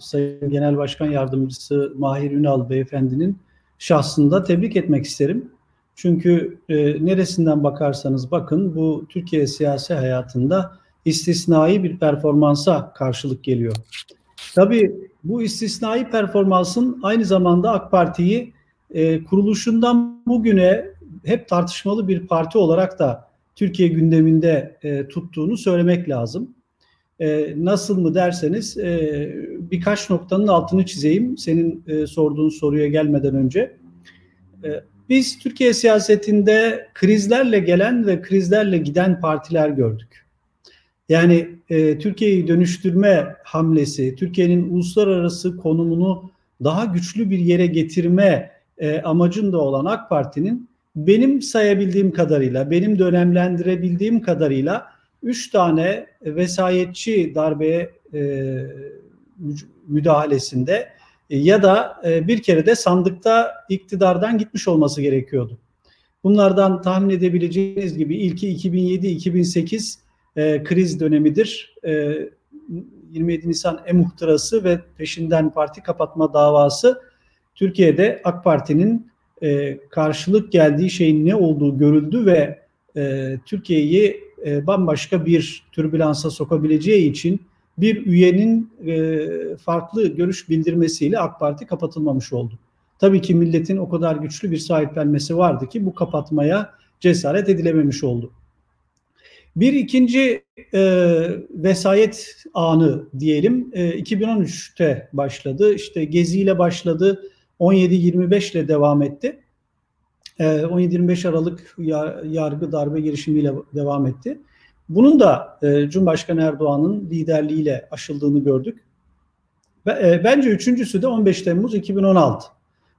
Sayın Genel Başkan Yardımcısı Mahir Ünal Beyefendinin şahsında tebrik etmek isterim. Çünkü e, neresinden bakarsanız bakın bu Türkiye siyasi hayatında istisnai bir performansa karşılık geliyor. Tabii bu istisnai performansın aynı zamanda AK Parti'yi e, kuruluşundan bugüne hep tartışmalı bir parti olarak da Türkiye gündeminde e, tuttuğunu söylemek lazım. E, nasıl mı derseniz e, birkaç noktanın altını çizeyim senin e, sorduğun soruya gelmeden önce. E, biz Türkiye siyasetinde krizlerle gelen ve krizlerle giden partiler gördük. Yani e, Türkiye'yi dönüştürme hamlesi, Türkiye'nin uluslararası konumunu daha güçlü bir yere getirme e, amacında olan AK Parti'nin benim sayabildiğim kadarıyla, benim dönemlendirebildiğim kadarıyla üç tane vesayetçi darbeye e, müdahalesinde ya da e, bir kere de sandıkta iktidardan gitmiş olması gerekiyordu. Bunlardan tahmin edebileceğiniz gibi ilki 2007-2008 e, kriz dönemidir. E, 27 Nisan e-muhtırası ve peşinden parti kapatma davası Türkiye'de AK Parti'nin e, karşılık geldiği şeyin ne olduğu görüldü ve e, Türkiye'yi e, bambaşka bir türbülansa sokabileceği için bir üyenin e, farklı görüş bildirmesiyle AK Parti kapatılmamış oldu. Tabii ki milletin o kadar güçlü bir sahiplenmesi vardı ki bu kapatmaya cesaret edilememiş oldu. Bir ikinci e, vesayet anı diyelim e, 2013'te başladı. İşte Gezi ile başladı. 17-25 ile devam etti. 17-25 ee, Aralık yargı darbe girişimiyle devam etti. Bunun da e, Cumhurbaşkanı Erdoğan'ın liderliğiyle aşıldığını gördük. E, bence üçüncüsü de 15 Temmuz 2016.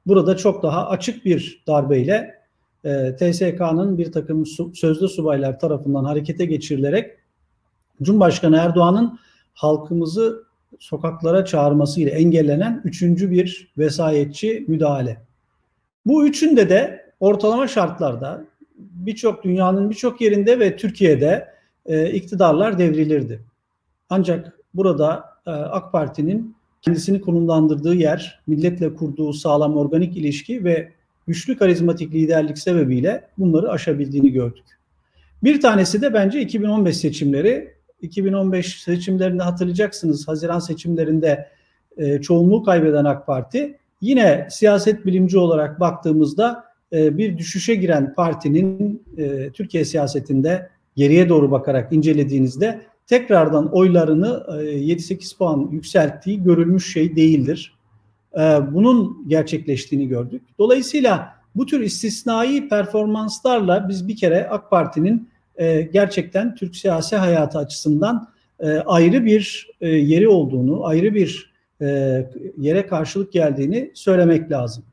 Burada çok daha açık bir darbeyle e, TSK'nın bir takım sözde subaylar tarafından harekete geçirilerek Cumhurbaşkanı Erdoğan'ın halkımızı sokaklara çağırmasıyla engellenen üçüncü bir vesayetçi müdahale. Bu üçünde de ortalama şartlarda birçok dünyanın birçok yerinde ve Türkiye'de e, iktidarlar devrilirdi. Ancak burada e, AK Parti'nin kendisini konumlandırdığı yer, milletle kurduğu sağlam organik ilişki ve güçlü karizmatik liderlik sebebiyle bunları aşabildiğini gördük. Bir tanesi de bence 2015 seçimleri 2015 seçimlerinde hatırlayacaksınız Haziran seçimlerinde e, çoğunluğu kaybeden AK Parti yine siyaset bilimci olarak baktığımızda e, bir düşüşe giren partinin e, Türkiye siyasetinde geriye doğru bakarak incelediğinizde tekrardan oylarını e, 7-8 puan yükselttiği görülmüş şey değildir. E, bunun gerçekleştiğini gördük. Dolayısıyla bu tür istisnai performanslarla biz bir kere AK Parti'nin e, gerçekten Türk siyasi hayatı açısından e, ayrı bir e, yeri olduğunu, ayrı bir yere karşılık geldiğini söylemek lazım.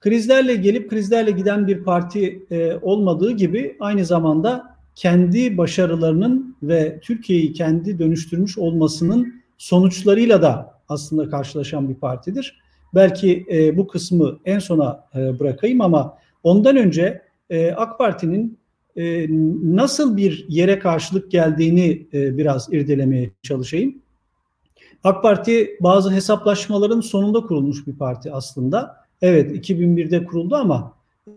Krizlerle gelip krizlerle giden bir parti olmadığı gibi aynı zamanda kendi başarılarının ve Türkiye'yi kendi dönüştürmüş olmasının sonuçlarıyla da aslında karşılaşan bir partidir. belki e, bu kısmı en sona e, bırakayım ama ondan önce e, AK Parti'nin e, nasıl bir yere karşılık geldiğini e, biraz irdelemeye çalışayım. AK Parti bazı hesaplaşmaların sonunda kurulmuş bir parti aslında. Evet 2001'de kuruldu ama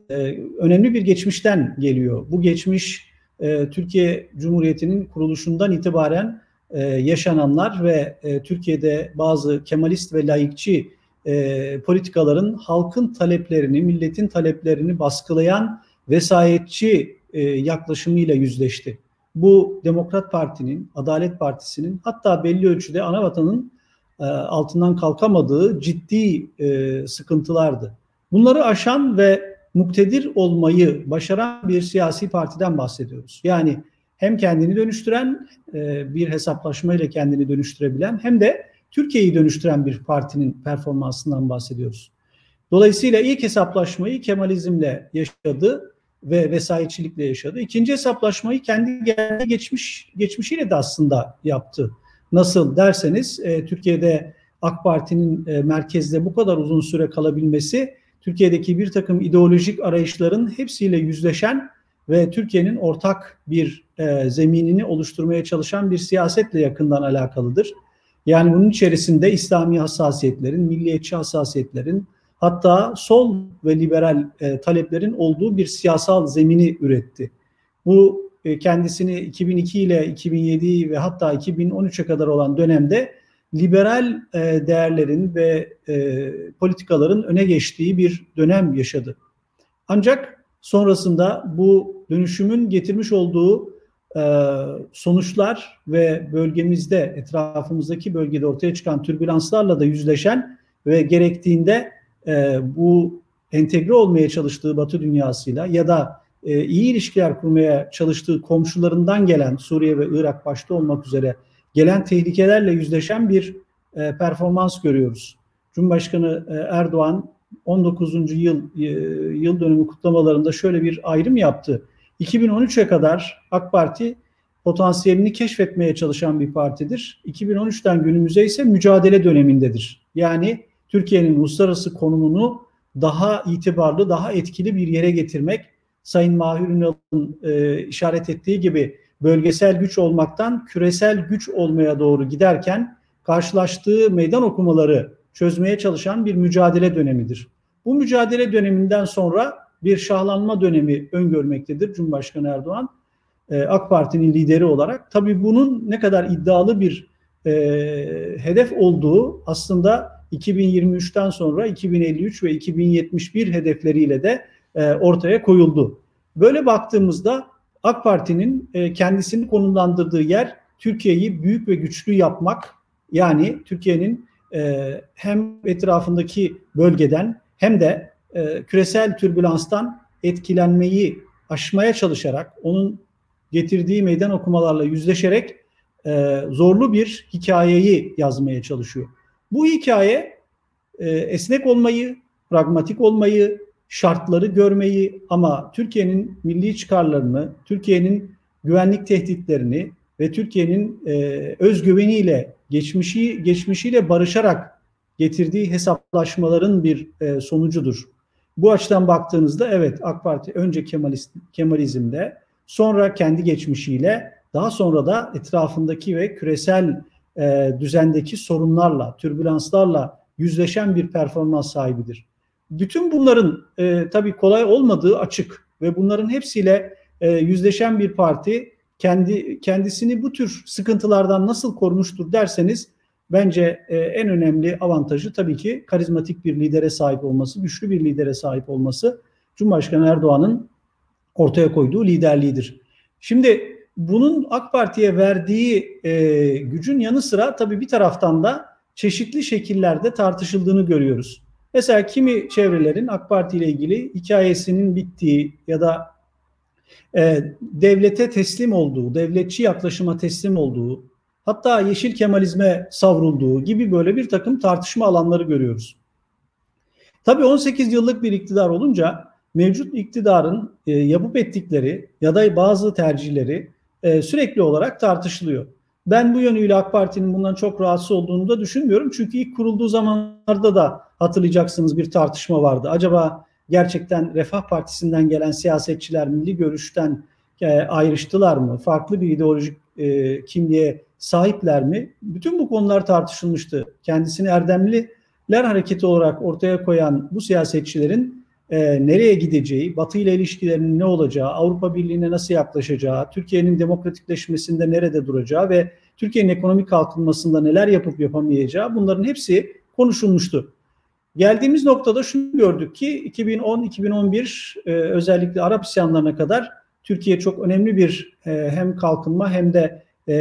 e, önemli bir geçmişten geliyor. Bu geçmiş e, Türkiye Cumhuriyeti'nin kuruluşundan itibaren e, yaşananlar ve e, Türkiye'de bazı Kemalist ve laikçi e, politikaların halkın taleplerini, milletin taleplerini baskılayan vesayetçi e, yaklaşımıyla yüzleşti. Bu Demokrat Parti'nin, Adalet Partisi'nin hatta belli ölçüde anavatanın e, altından kalkamadığı ciddi e, sıkıntılardı. Bunları aşan ve muktedir olmayı başaran bir siyasi partiden bahsediyoruz. Yani hem kendini dönüştüren, e, bir hesaplaşmayla kendini dönüştürebilen hem de Türkiye'yi dönüştüren bir partinin performansından bahsediyoruz. Dolayısıyla ilk hesaplaşmayı Kemalizmle yaşadı ve vesayetçilikle yaşadı. İkinci hesaplaşmayı kendi geldiği geçmiş geçmişiyle de aslında yaptı. Nasıl derseniz e, Türkiye'de AK Parti'nin e, merkezde bu kadar uzun süre kalabilmesi Türkiye'deki bir takım ideolojik arayışların hepsiyle yüzleşen ve Türkiye'nin ortak bir e, zeminini oluşturmaya çalışan bir siyasetle yakından alakalıdır. Yani bunun içerisinde İslami hassasiyetlerin, milliyetçi hassasiyetlerin, hatta sol ve liberal e, taleplerin olduğu bir siyasal zemini üretti. Bu e, kendisini 2002 ile 2007 ve hatta 2013'e kadar olan dönemde liberal e, değerlerin ve e, politikaların öne geçtiği bir dönem yaşadı. Ancak sonrasında bu dönüşümün getirmiş olduğu e, sonuçlar ve bölgemizde, etrafımızdaki bölgede ortaya çıkan türbülanslarla da yüzleşen ve gerektiğinde e, bu entegre olmaya çalıştığı Batı dünyasıyla ya da e, iyi ilişkiler kurmaya çalıştığı komşularından gelen Suriye ve Irak başta olmak üzere gelen tehlikelerle yüzleşen bir e, performans görüyoruz. Cumhurbaşkanı e, Erdoğan 19. yıl e, yıl dönümü kutlamalarında şöyle bir ayrım yaptı. 2013'e kadar AK Parti potansiyelini keşfetmeye çalışan bir partidir. 2013'ten günümüze ise mücadele dönemindedir. Yani Türkiye'nin uluslararası konumunu daha itibarlı, daha etkili bir yere getirmek, Sayın Mahir Ünal'ın e, işaret ettiği gibi bölgesel güç olmaktan küresel güç olmaya doğru giderken karşılaştığı meydan okumaları çözmeye çalışan bir mücadele dönemidir. Bu mücadele döneminden sonra bir şahlanma dönemi öngörmektedir Cumhurbaşkanı Erdoğan. E, AK Parti'nin lideri olarak. Tabii bunun ne kadar iddialı bir e, hedef olduğu aslında 2023'ten sonra 2053 ve 2071 hedefleriyle de e, ortaya koyuldu. Böyle baktığımızda AK Parti'nin e, kendisini konumlandırdığı yer Türkiye'yi büyük ve güçlü yapmak. Yani Türkiye'nin e, hem etrafındaki bölgeden hem de e, küresel türbülanstan etkilenmeyi aşmaya çalışarak, onun getirdiği meydan okumalarla yüzleşerek e, zorlu bir hikayeyi yazmaya çalışıyor. Bu hikaye e, esnek olmayı, pragmatik olmayı, şartları görmeyi ama Türkiye'nin milli çıkarlarını, Türkiye'nin güvenlik tehditlerini ve Türkiye'nin e, özgüveniyle geçmişi geçmişiyle barışarak getirdiği hesaplaşmaların bir e, sonucudur. Bu açıdan baktığınızda evet AK Parti önce Kemalist, Kemalizmde sonra kendi geçmişiyle daha sonra da etrafındaki ve küresel e, düzendeki sorunlarla, türbülanslarla yüzleşen bir performans sahibidir. Bütün bunların e, tabii kolay olmadığı açık ve bunların hepsiyle e, yüzleşen bir parti kendi kendisini bu tür sıkıntılardan nasıl korumuştur derseniz bence e, en önemli avantajı tabii ki karizmatik bir lidere sahip olması, güçlü bir lidere sahip olması Cumhurbaşkanı Erdoğan'ın ortaya koyduğu liderliğidir. Şimdi bunun AK Parti'ye verdiği e, gücün yanı sıra tabii bir taraftan da çeşitli şekillerde tartışıldığını görüyoruz. Mesela kimi çevrelerin AK Parti ile ilgili hikayesinin bittiği ya da e, devlete teslim olduğu, devletçi yaklaşıma teslim olduğu, hatta yeşil kemalizme savrulduğu gibi böyle bir takım tartışma alanları görüyoruz. Tabii 18 yıllık bir iktidar olunca mevcut iktidarın e, yapıp ettikleri ya da bazı tercihleri e, sürekli olarak tartışılıyor. Ben bu yönüyle AK Parti'nin bundan çok rahatsız olduğunu da düşünmüyorum. Çünkü ilk kurulduğu zamanlarda da hatırlayacaksınız bir tartışma vardı. Acaba gerçekten Refah Partisi'nden gelen siyasetçiler milli görüşten e, ayrıştılar mı? Farklı bir ideolojik e, kimliğe sahipler mi? Bütün bu konular tartışılmıştı. Kendisini Erdemliler Hareketi olarak ortaya koyan bu siyasetçilerin e, nereye gideceği, Batı ile ilişkilerinin ne olacağı, Avrupa Birliği'ne nasıl yaklaşacağı, Türkiye'nin demokratikleşmesinde nerede duracağı ve Türkiye'nin ekonomik kalkınmasında neler yapıp yapamayacağı bunların hepsi konuşulmuştu. Geldiğimiz noktada şunu gördük ki 2010-2011 e, özellikle Arap isyanlarına kadar Türkiye çok önemli bir e, hem kalkınma hem de e,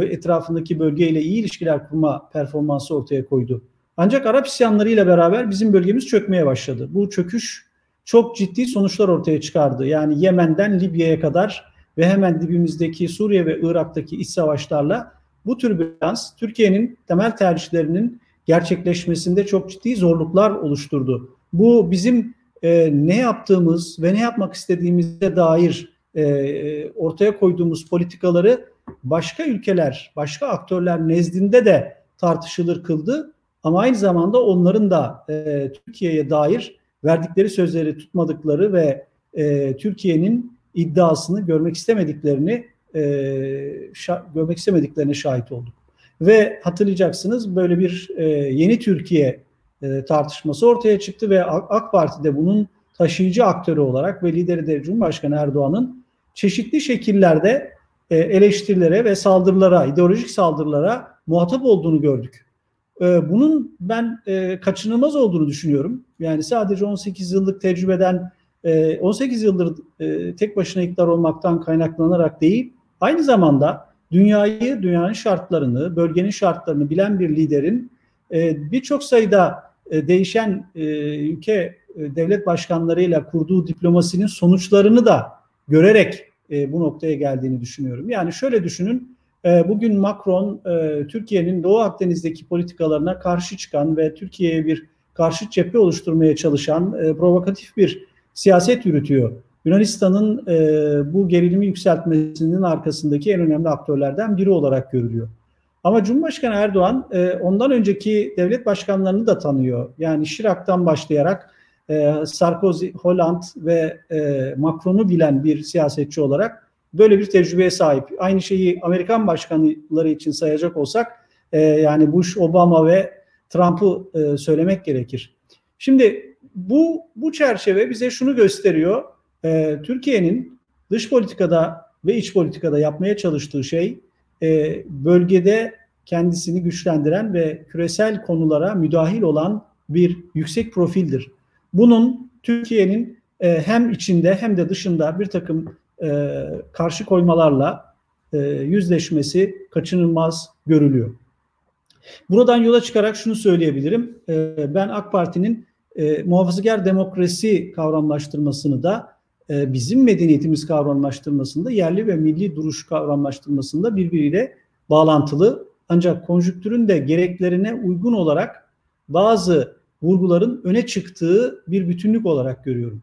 etrafındaki bölgeyle iyi ilişkiler kurma performansı ortaya koydu. Ancak Arap isyanlarıyla beraber bizim bölgemiz çökmeye başladı. Bu çöküş çok ciddi sonuçlar ortaya çıkardı. Yani Yemen'den Libya'ya kadar ve hemen dibimizdeki Suriye ve Irak'taki iç savaşlarla bu türbülans Türkiye'nin temel tercihlerinin gerçekleşmesinde çok ciddi zorluklar oluşturdu. Bu bizim e, ne yaptığımız ve ne yapmak istediğimize dair e, ortaya koyduğumuz politikaları başka ülkeler, başka aktörler nezdinde de tartışılır kıldı. Ama aynı zamanda onların da e, Türkiye'ye dair verdikleri sözleri tutmadıkları ve e, Türkiye'nin iddiasını görmek istemediklerini e, şa- görmek istemediklerine şahit olduk. Ve hatırlayacaksınız böyle bir e, yeni Türkiye e, tartışması ortaya çıktı ve AK Parti de bunun taşıyıcı aktörü olarak ve lideri de Cumhurbaşkanı Erdoğan'ın çeşitli şekillerde e, eleştirilere ve saldırılara, ideolojik saldırılara muhatap olduğunu gördük. E, bunun ben e, kaçınılmaz olduğunu düşünüyorum. Yani sadece 18 yıllık tecrübeden, e, 18 yıldır e, tek başına iktidar olmaktan kaynaklanarak değil, aynı zamanda dünyayı, dünyanın şartlarını, bölgenin şartlarını bilen bir liderin e, birçok sayıda e, değişen e, ülke devlet başkanlarıyla kurduğu diplomasinin sonuçlarını da görerek bu noktaya geldiğini düşünüyorum. Yani şöyle düşünün, bugün Macron Türkiye'nin Doğu Akdeniz'deki politikalarına karşı çıkan ve Türkiye'ye bir karşı cephe oluşturmaya çalışan provokatif bir siyaset yürütüyor. Yunanistan'ın e, bu gerilimi yükseltmesinin arkasındaki en önemli aktörlerden biri olarak görülüyor. Ama Cumhurbaşkanı Erdoğan e, ondan önceki devlet başkanlarını da tanıyor. Yani Şirak'tan başlayarak e, Sarkozy, Hollande ve e, Macron'u bilen bir siyasetçi olarak böyle bir tecrübeye sahip. Aynı şeyi Amerikan başkanları için sayacak olsak e, yani Bush, Obama ve Trump'ı e, söylemek gerekir. Şimdi bu bu çerçeve bize şunu gösteriyor. E, Türkiye'nin dış politikada ve iç politikada yapmaya çalıştığı şey e, bölgede kendisini güçlendiren ve küresel konulara müdahil olan bir yüksek profildir. Bunun Türkiye'nin e, hem içinde hem de dışında bir takım e, karşı koymalarla e, yüzleşmesi kaçınılmaz görülüyor. Buradan yola çıkarak şunu söyleyebilirim. E, ben AK Parti'nin e, muhafazakar demokrasi kavramlaştırmasını da bizim medeniyetimiz kavramlaştırmasında yerli ve milli duruş kavramlaştırmasında birbiriyle bağlantılı ancak konjüktürün de gereklerine uygun olarak bazı vurguların öne çıktığı bir bütünlük olarak görüyorum.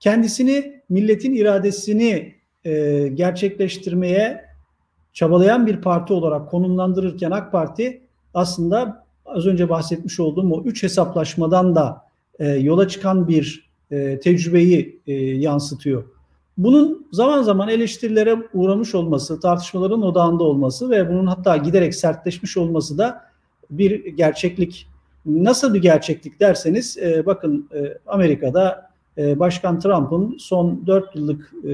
Kendisini milletin iradesini e, gerçekleştirmeye çabalayan bir parti olarak konumlandırırken AK Parti aslında az önce bahsetmiş olduğum o üç hesaplaşmadan da e, yola çıkan bir e, tecrübeyi e, yansıtıyor. Bunun zaman zaman eleştirilere uğramış olması, tartışmaların odağında olması ve bunun hatta giderek sertleşmiş olması da bir gerçeklik. Nasıl bir gerçeklik derseniz e, bakın e, Amerika'da e, Başkan Trump'ın son 4 yıllık e,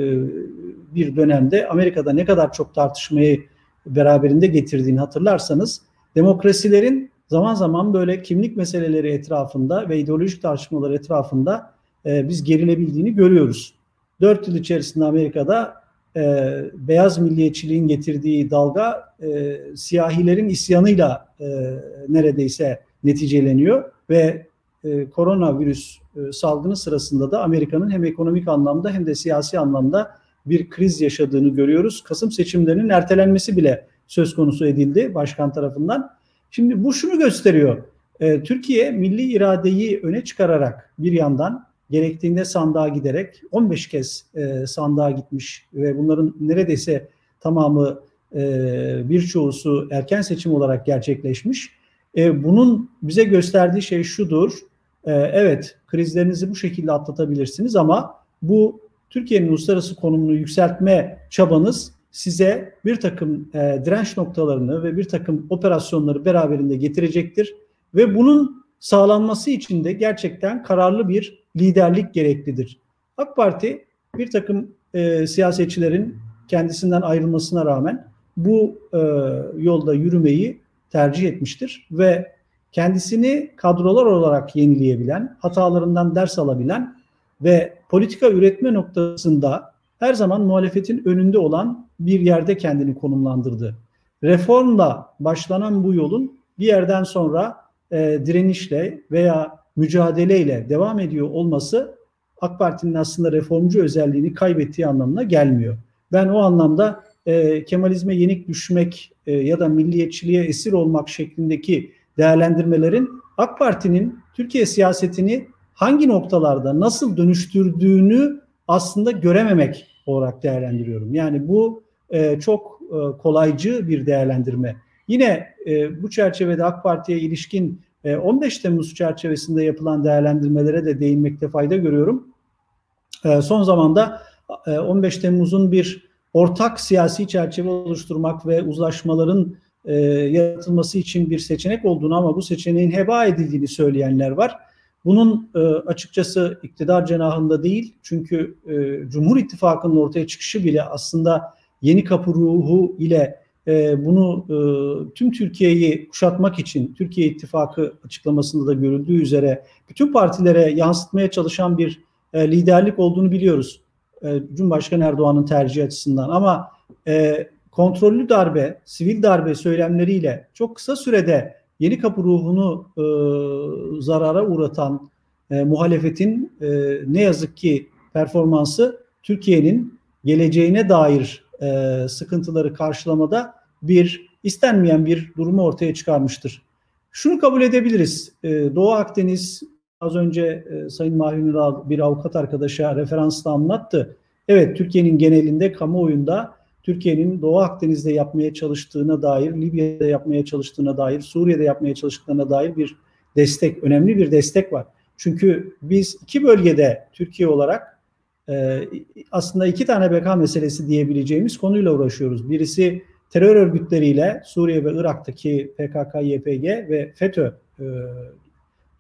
bir dönemde Amerika'da ne kadar çok tartışmayı beraberinde getirdiğini hatırlarsanız demokrasilerin zaman zaman böyle kimlik meseleleri etrafında ve ideolojik tartışmalar etrafında e, biz gerilebildiğini görüyoruz. Dört yıl içerisinde Amerika'da e, beyaz milliyetçiliğin getirdiği dalga e, siyahilerin isyanıyla e, neredeyse neticeleniyor ve e, koronavirüs e, salgını sırasında da Amerika'nın hem ekonomik anlamda hem de siyasi anlamda bir kriz yaşadığını görüyoruz. Kasım seçimlerinin ertelenmesi bile söz konusu edildi başkan tarafından. Şimdi bu şunu gösteriyor. E, Türkiye milli iradeyi öne çıkararak bir yandan gerektiğinde sandığa giderek 15 kez e, sandığa gitmiş ve bunların neredeyse tamamı e, birçoğusu erken seçim olarak gerçekleşmiş. E, bunun bize gösterdiği şey şudur. e, evet krizlerinizi bu şekilde atlatabilirsiniz ama bu Türkiye'nin uluslararası konumunu yükseltme çabanız size bir takım e, direnç noktalarını ve bir takım operasyonları beraberinde getirecektir ve bunun sağlanması için de gerçekten kararlı bir liderlik gereklidir. AK Parti bir takım e, siyasetçilerin kendisinden ayrılmasına rağmen bu e, yolda yürümeyi tercih etmiştir ve kendisini kadrolar olarak yenileyebilen, hatalarından ders alabilen ve politika üretme noktasında her zaman muhalefetin önünde olan bir yerde kendini konumlandırdı. Reformla başlanan bu yolun bir yerden sonra e, direnişle veya mücadeleyle devam ediyor olması AK Parti'nin aslında reformcu özelliğini kaybettiği anlamına gelmiyor. Ben o anlamda e, Kemalizme yenik düşmek e, ya da milliyetçiliğe esir olmak şeklindeki değerlendirmelerin AK Parti'nin Türkiye siyasetini hangi noktalarda nasıl dönüştürdüğünü aslında görememek olarak değerlendiriyorum. Yani bu e, çok e, kolaycı bir değerlendirme. Yine e, bu çerçevede AK Parti'ye ilişkin 15 Temmuz çerçevesinde yapılan değerlendirmelere de değinmekte fayda görüyorum. E, son zamanda e, 15 Temmuz'un bir ortak siyasi çerçeve oluşturmak ve uzlaşmaların e, yaratılması için bir seçenek olduğunu ama bu seçeneğin heba edildiğini söyleyenler var. Bunun e, açıkçası iktidar cenahında değil çünkü e, Cumhur İttifakı'nın ortaya çıkışı bile aslında yeni kapı ruhu ile e, bunu e, tüm Türkiye'yi kuşatmak için Türkiye İttifakı açıklamasında da görüldüğü üzere bütün partilere yansıtmaya çalışan bir e, liderlik olduğunu biliyoruz. E, Cumhurbaşkanı Erdoğan'ın tercihi açısından ama kontrollü darbe, sivil darbe söylemleriyle çok kısa sürede yeni kapı ruhunu zarara uğratan muhalefetin ne yazık ki performansı Türkiye'nin geleceğine dair sıkıntıları karşılamada bir istenmeyen bir durumu ortaya çıkarmıştır. Şunu kabul edebiliriz. E, Doğu Akdeniz az önce e, Sayın Mahir bir avukat arkadaşa referansla anlattı. Evet Türkiye'nin genelinde kamuoyunda Türkiye'nin Doğu Akdeniz'de yapmaya çalıştığına dair, Libya'da yapmaya çalıştığına dair, Suriye'de yapmaya çalıştığına dair bir destek, önemli bir destek var. Çünkü biz iki bölgede Türkiye olarak e, aslında iki tane beka meselesi diyebileceğimiz konuyla uğraşıyoruz. Birisi terör örgütleriyle Suriye ve Irak'taki PKK, YPG ve FETÖ e,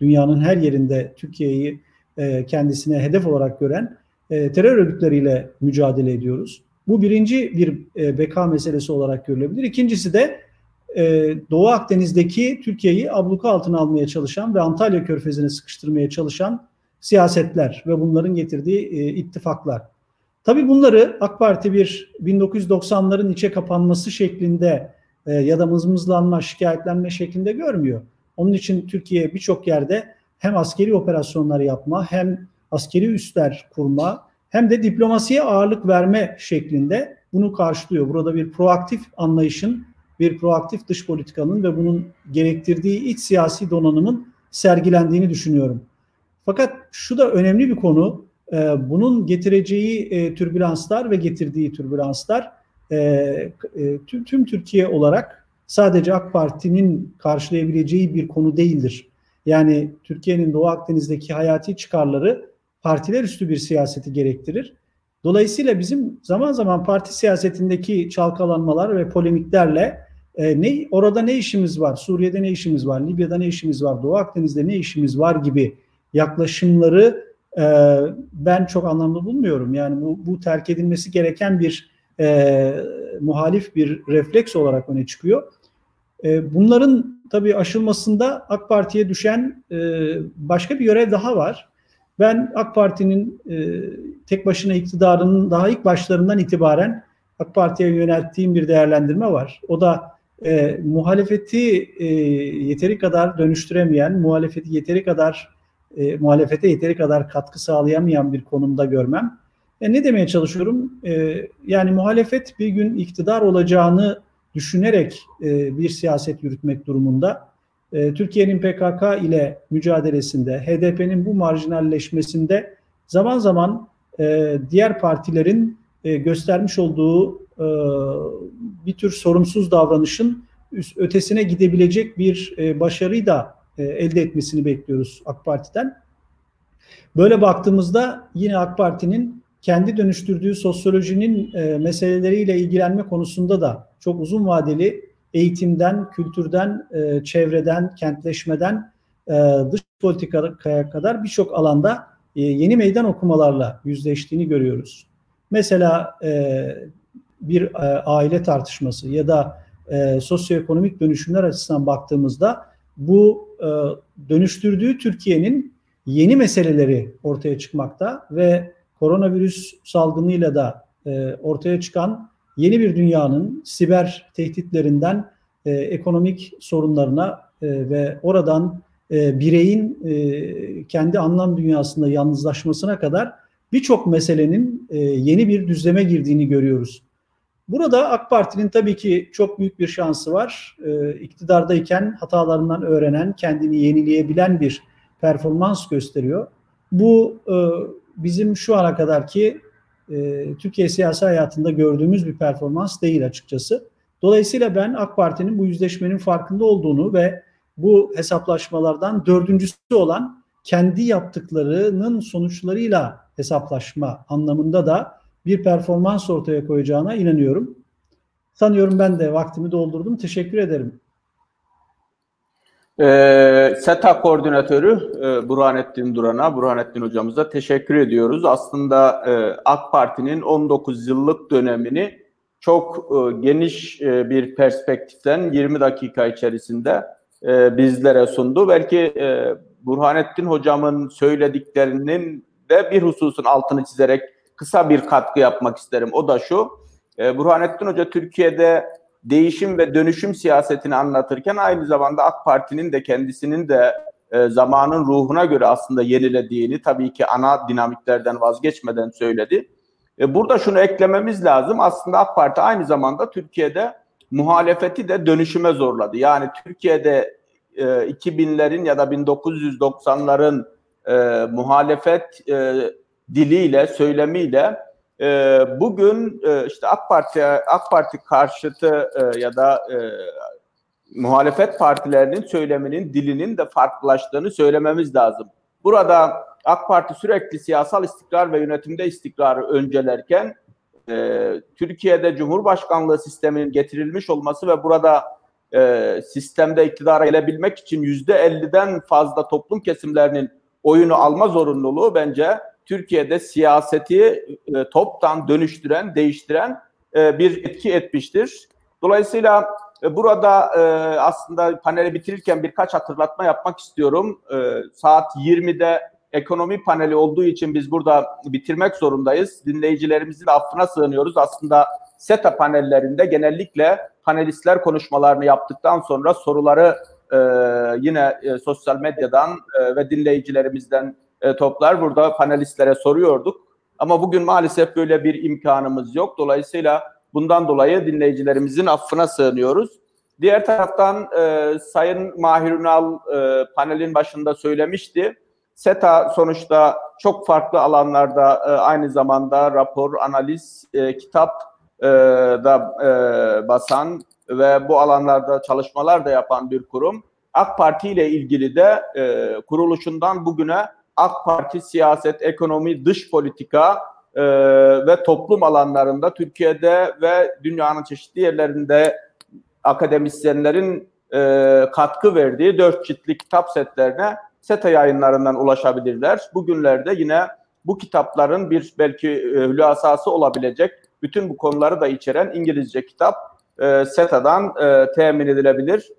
dünyanın her yerinde Türkiye'yi e, kendisine hedef olarak gören e, terör örgütleriyle mücadele ediyoruz. Bu birinci bir e, beka meselesi olarak görülebilir. İkincisi de Doğu Akdeniz'deki Türkiye'yi abluka altına almaya çalışan ve Antalya Körfezi'ne sıkıştırmaya çalışan siyasetler ve bunların getirdiği ittifaklar. Tabii bunları AK Parti bir 1990'ların içe kapanması şeklinde e, ya da mızmızlanma, şikayetlenme şeklinde görmüyor. Onun için Türkiye birçok yerde hem askeri operasyonlar yapma, hem askeri üsler kurma, hem de diplomasiye ağırlık verme şeklinde bunu karşılıyor. Burada bir proaktif anlayışın, bir proaktif dış politikanın ve bunun gerektirdiği iç siyasi donanımın sergilendiğini düşünüyorum. Fakat şu da önemli bir konu. E, bunun getireceği e, türbülanslar ve getirdiği türbülanslar e, tüm, tüm Türkiye olarak sadece AK Parti'nin karşılayabileceği bir konu değildir. Yani Türkiye'nin Doğu Akdeniz'deki hayati çıkarları partiler üstü bir siyaseti gerektirir. Dolayısıyla bizim zaman zaman parti siyasetindeki çalkalanmalar ve polemiklerle e, ne orada ne işimiz var, Suriye'de ne işimiz var, Libya'da ne işimiz var, Doğu Akdeniz'de ne işimiz var gibi yaklaşımları e, ben çok anlamlı bulmuyorum. Yani bu, bu terk edilmesi gereken bir e, muhalif bir refleks olarak öne çıkıyor. E, bunların tabii aşılmasında AK Parti'ye düşen e, başka bir görev daha var. Ben AK Parti'nin e, tek başına iktidarının daha ilk başlarından itibaren AK Parti'ye yönelttiğim bir değerlendirme var. O da e, muhalefeti e, yeteri kadar dönüştüremeyen, muhalefeti yeteri kadar e, muhalefete yeteri kadar katkı sağlayamayan bir konumda görmem. E, ne demeye çalışıyorum? E, yani muhalefet bir gün iktidar olacağını düşünerek e, bir siyaset yürütmek durumunda. E, Türkiye'nin PKK ile mücadelesinde, HDP'nin bu marjinalleşmesinde zaman zaman e, diğer partilerin e, göstermiş olduğu e, bir tür sorumsuz davranışın ötesine gidebilecek bir e, başarıyı da e, elde etmesini bekliyoruz AK Parti'den. Böyle baktığımızda yine AK Parti'nin kendi dönüştürdüğü sosyolojinin e, meseleleriyle ilgilenme konusunda da çok uzun vadeli eğitimden, kültürden, e, çevreden, kentleşmeden dış politikaya kadar birçok alanda yeni meydan okumalarla yüzleştiğini görüyoruz. Mesela bir aile tartışması ya da sosyoekonomik dönüşümler açısından baktığımızda bu dönüştürdüğü Türkiye'nin yeni meseleleri ortaya çıkmakta ve koronavirüs salgınıyla da e, ortaya çıkan yeni bir dünyanın siber tehditlerinden e, ekonomik sorunlarına e, ve oradan e, bireyin e, kendi anlam dünyasında yalnızlaşmasına kadar birçok meselenin e, yeni bir düzleme girdiğini görüyoruz. Burada AK Parti'nin tabii ki çok büyük bir şansı var. E, iktidardayken hatalarından öğrenen, kendini yenileyebilen bir performans gösteriyor. Bu e, bizim şu ana kadarki e, Türkiye siyasi hayatında gördüğümüz bir performans değil açıkçası. Dolayısıyla ben AK Parti'nin bu yüzleşmenin farkında olduğunu ve bu hesaplaşmalardan dördüncüsü olan kendi yaptıklarının sonuçlarıyla hesaplaşma anlamında da bir performans ortaya koyacağına inanıyorum. Sanıyorum ben de vaktimi doldurdum. Teşekkür ederim.
E, SETA koordinatörü e, Burhanettin Duran'a, Burhanettin hocamıza teşekkür ediyoruz. Aslında e, AK Parti'nin 19 yıllık dönemini çok e, geniş e, bir perspektiften 20 dakika içerisinde e, bizlere sundu. Belki e, Burhanettin hocamın söylediklerinin de bir hususun altını çizerek kısa bir katkı yapmak isterim. O da şu, e, Burhanettin Hoca Türkiye'de değişim ve dönüşüm siyasetini anlatırken aynı zamanda AK Parti'nin de kendisinin de e, zamanın ruhuna göre aslında yenilediğini tabii ki ana dinamiklerden vazgeçmeden söyledi. E, burada şunu eklememiz lazım. Aslında AK Parti aynı zamanda Türkiye'de muhalefeti de dönüşüme zorladı. Yani Türkiye'de e, 2000'lerin ya da 1990'ların e, muhalefet e, diliyle, söylemiyle e, bugün e, işte AK Parti AK Parti karşıtı e, ya da e, muhalefet partilerinin söyleminin dilinin de farklılaştığını söylememiz lazım. Burada AK Parti sürekli siyasal istikrar ve yönetimde istikrarı öncelerken e, Türkiye'de Cumhurbaşkanlığı sisteminin getirilmiş olması ve burada e, sistemde iktidara gelebilmek için yüzde 50'den fazla toplum kesimlerinin oyunu alma zorunluluğu bence Türkiye'de siyaseti e, toptan dönüştüren, değiştiren e, bir etki etmiştir. Dolayısıyla e, burada e, aslında paneli bitirirken birkaç hatırlatma yapmak istiyorum. E, saat 20'de ekonomi paneli olduğu için biz burada bitirmek zorundayız. Dinleyicilerimizin affına sığınıyoruz. Aslında SETA panellerinde genellikle panelistler konuşmalarını yaptıktan sonra soruları e, yine e, sosyal medyadan e, ve dinleyicilerimizden e, toplar burada panelistlere soruyorduk. Ama bugün maalesef böyle bir imkanımız yok. Dolayısıyla bundan dolayı dinleyicilerimizin affına sığınıyoruz. Diğer taraftan e, Sayın Mahir Ünal e, panelin başında söylemişti. SETA sonuçta çok farklı alanlarda e, aynı zamanda rapor, analiz, e, kitap e, da e, basan ve bu alanlarda çalışmalar da yapan bir kurum. AK Parti ile ilgili de e, kuruluşundan bugüne AK Parti siyaset, ekonomi, dış politika e, ve toplum alanlarında Türkiye'de ve dünyanın çeşitli yerlerinde akademisyenlerin e, katkı verdiği dört ciltli kitap setlerine SETA yayınlarından ulaşabilirler. Bugünlerde yine bu kitapların bir belki e, hülasası olabilecek bütün bu konuları da içeren İngilizce kitap e, SETA'dan e, temin edilebilir.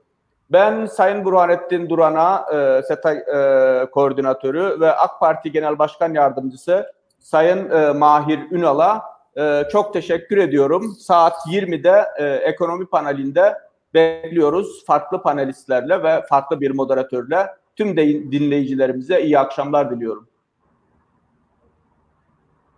Ben Sayın Burhanettin Duran'a, e, SETA e, koordinatörü ve AK Parti Genel Başkan Yardımcısı Sayın e, Mahir Ünal'a e, çok teşekkür ediyorum. Saat 20'de e, ekonomi panelinde bekliyoruz farklı panelistlerle ve farklı bir moderatörle. Tüm de dinleyicilerimize iyi akşamlar diliyorum.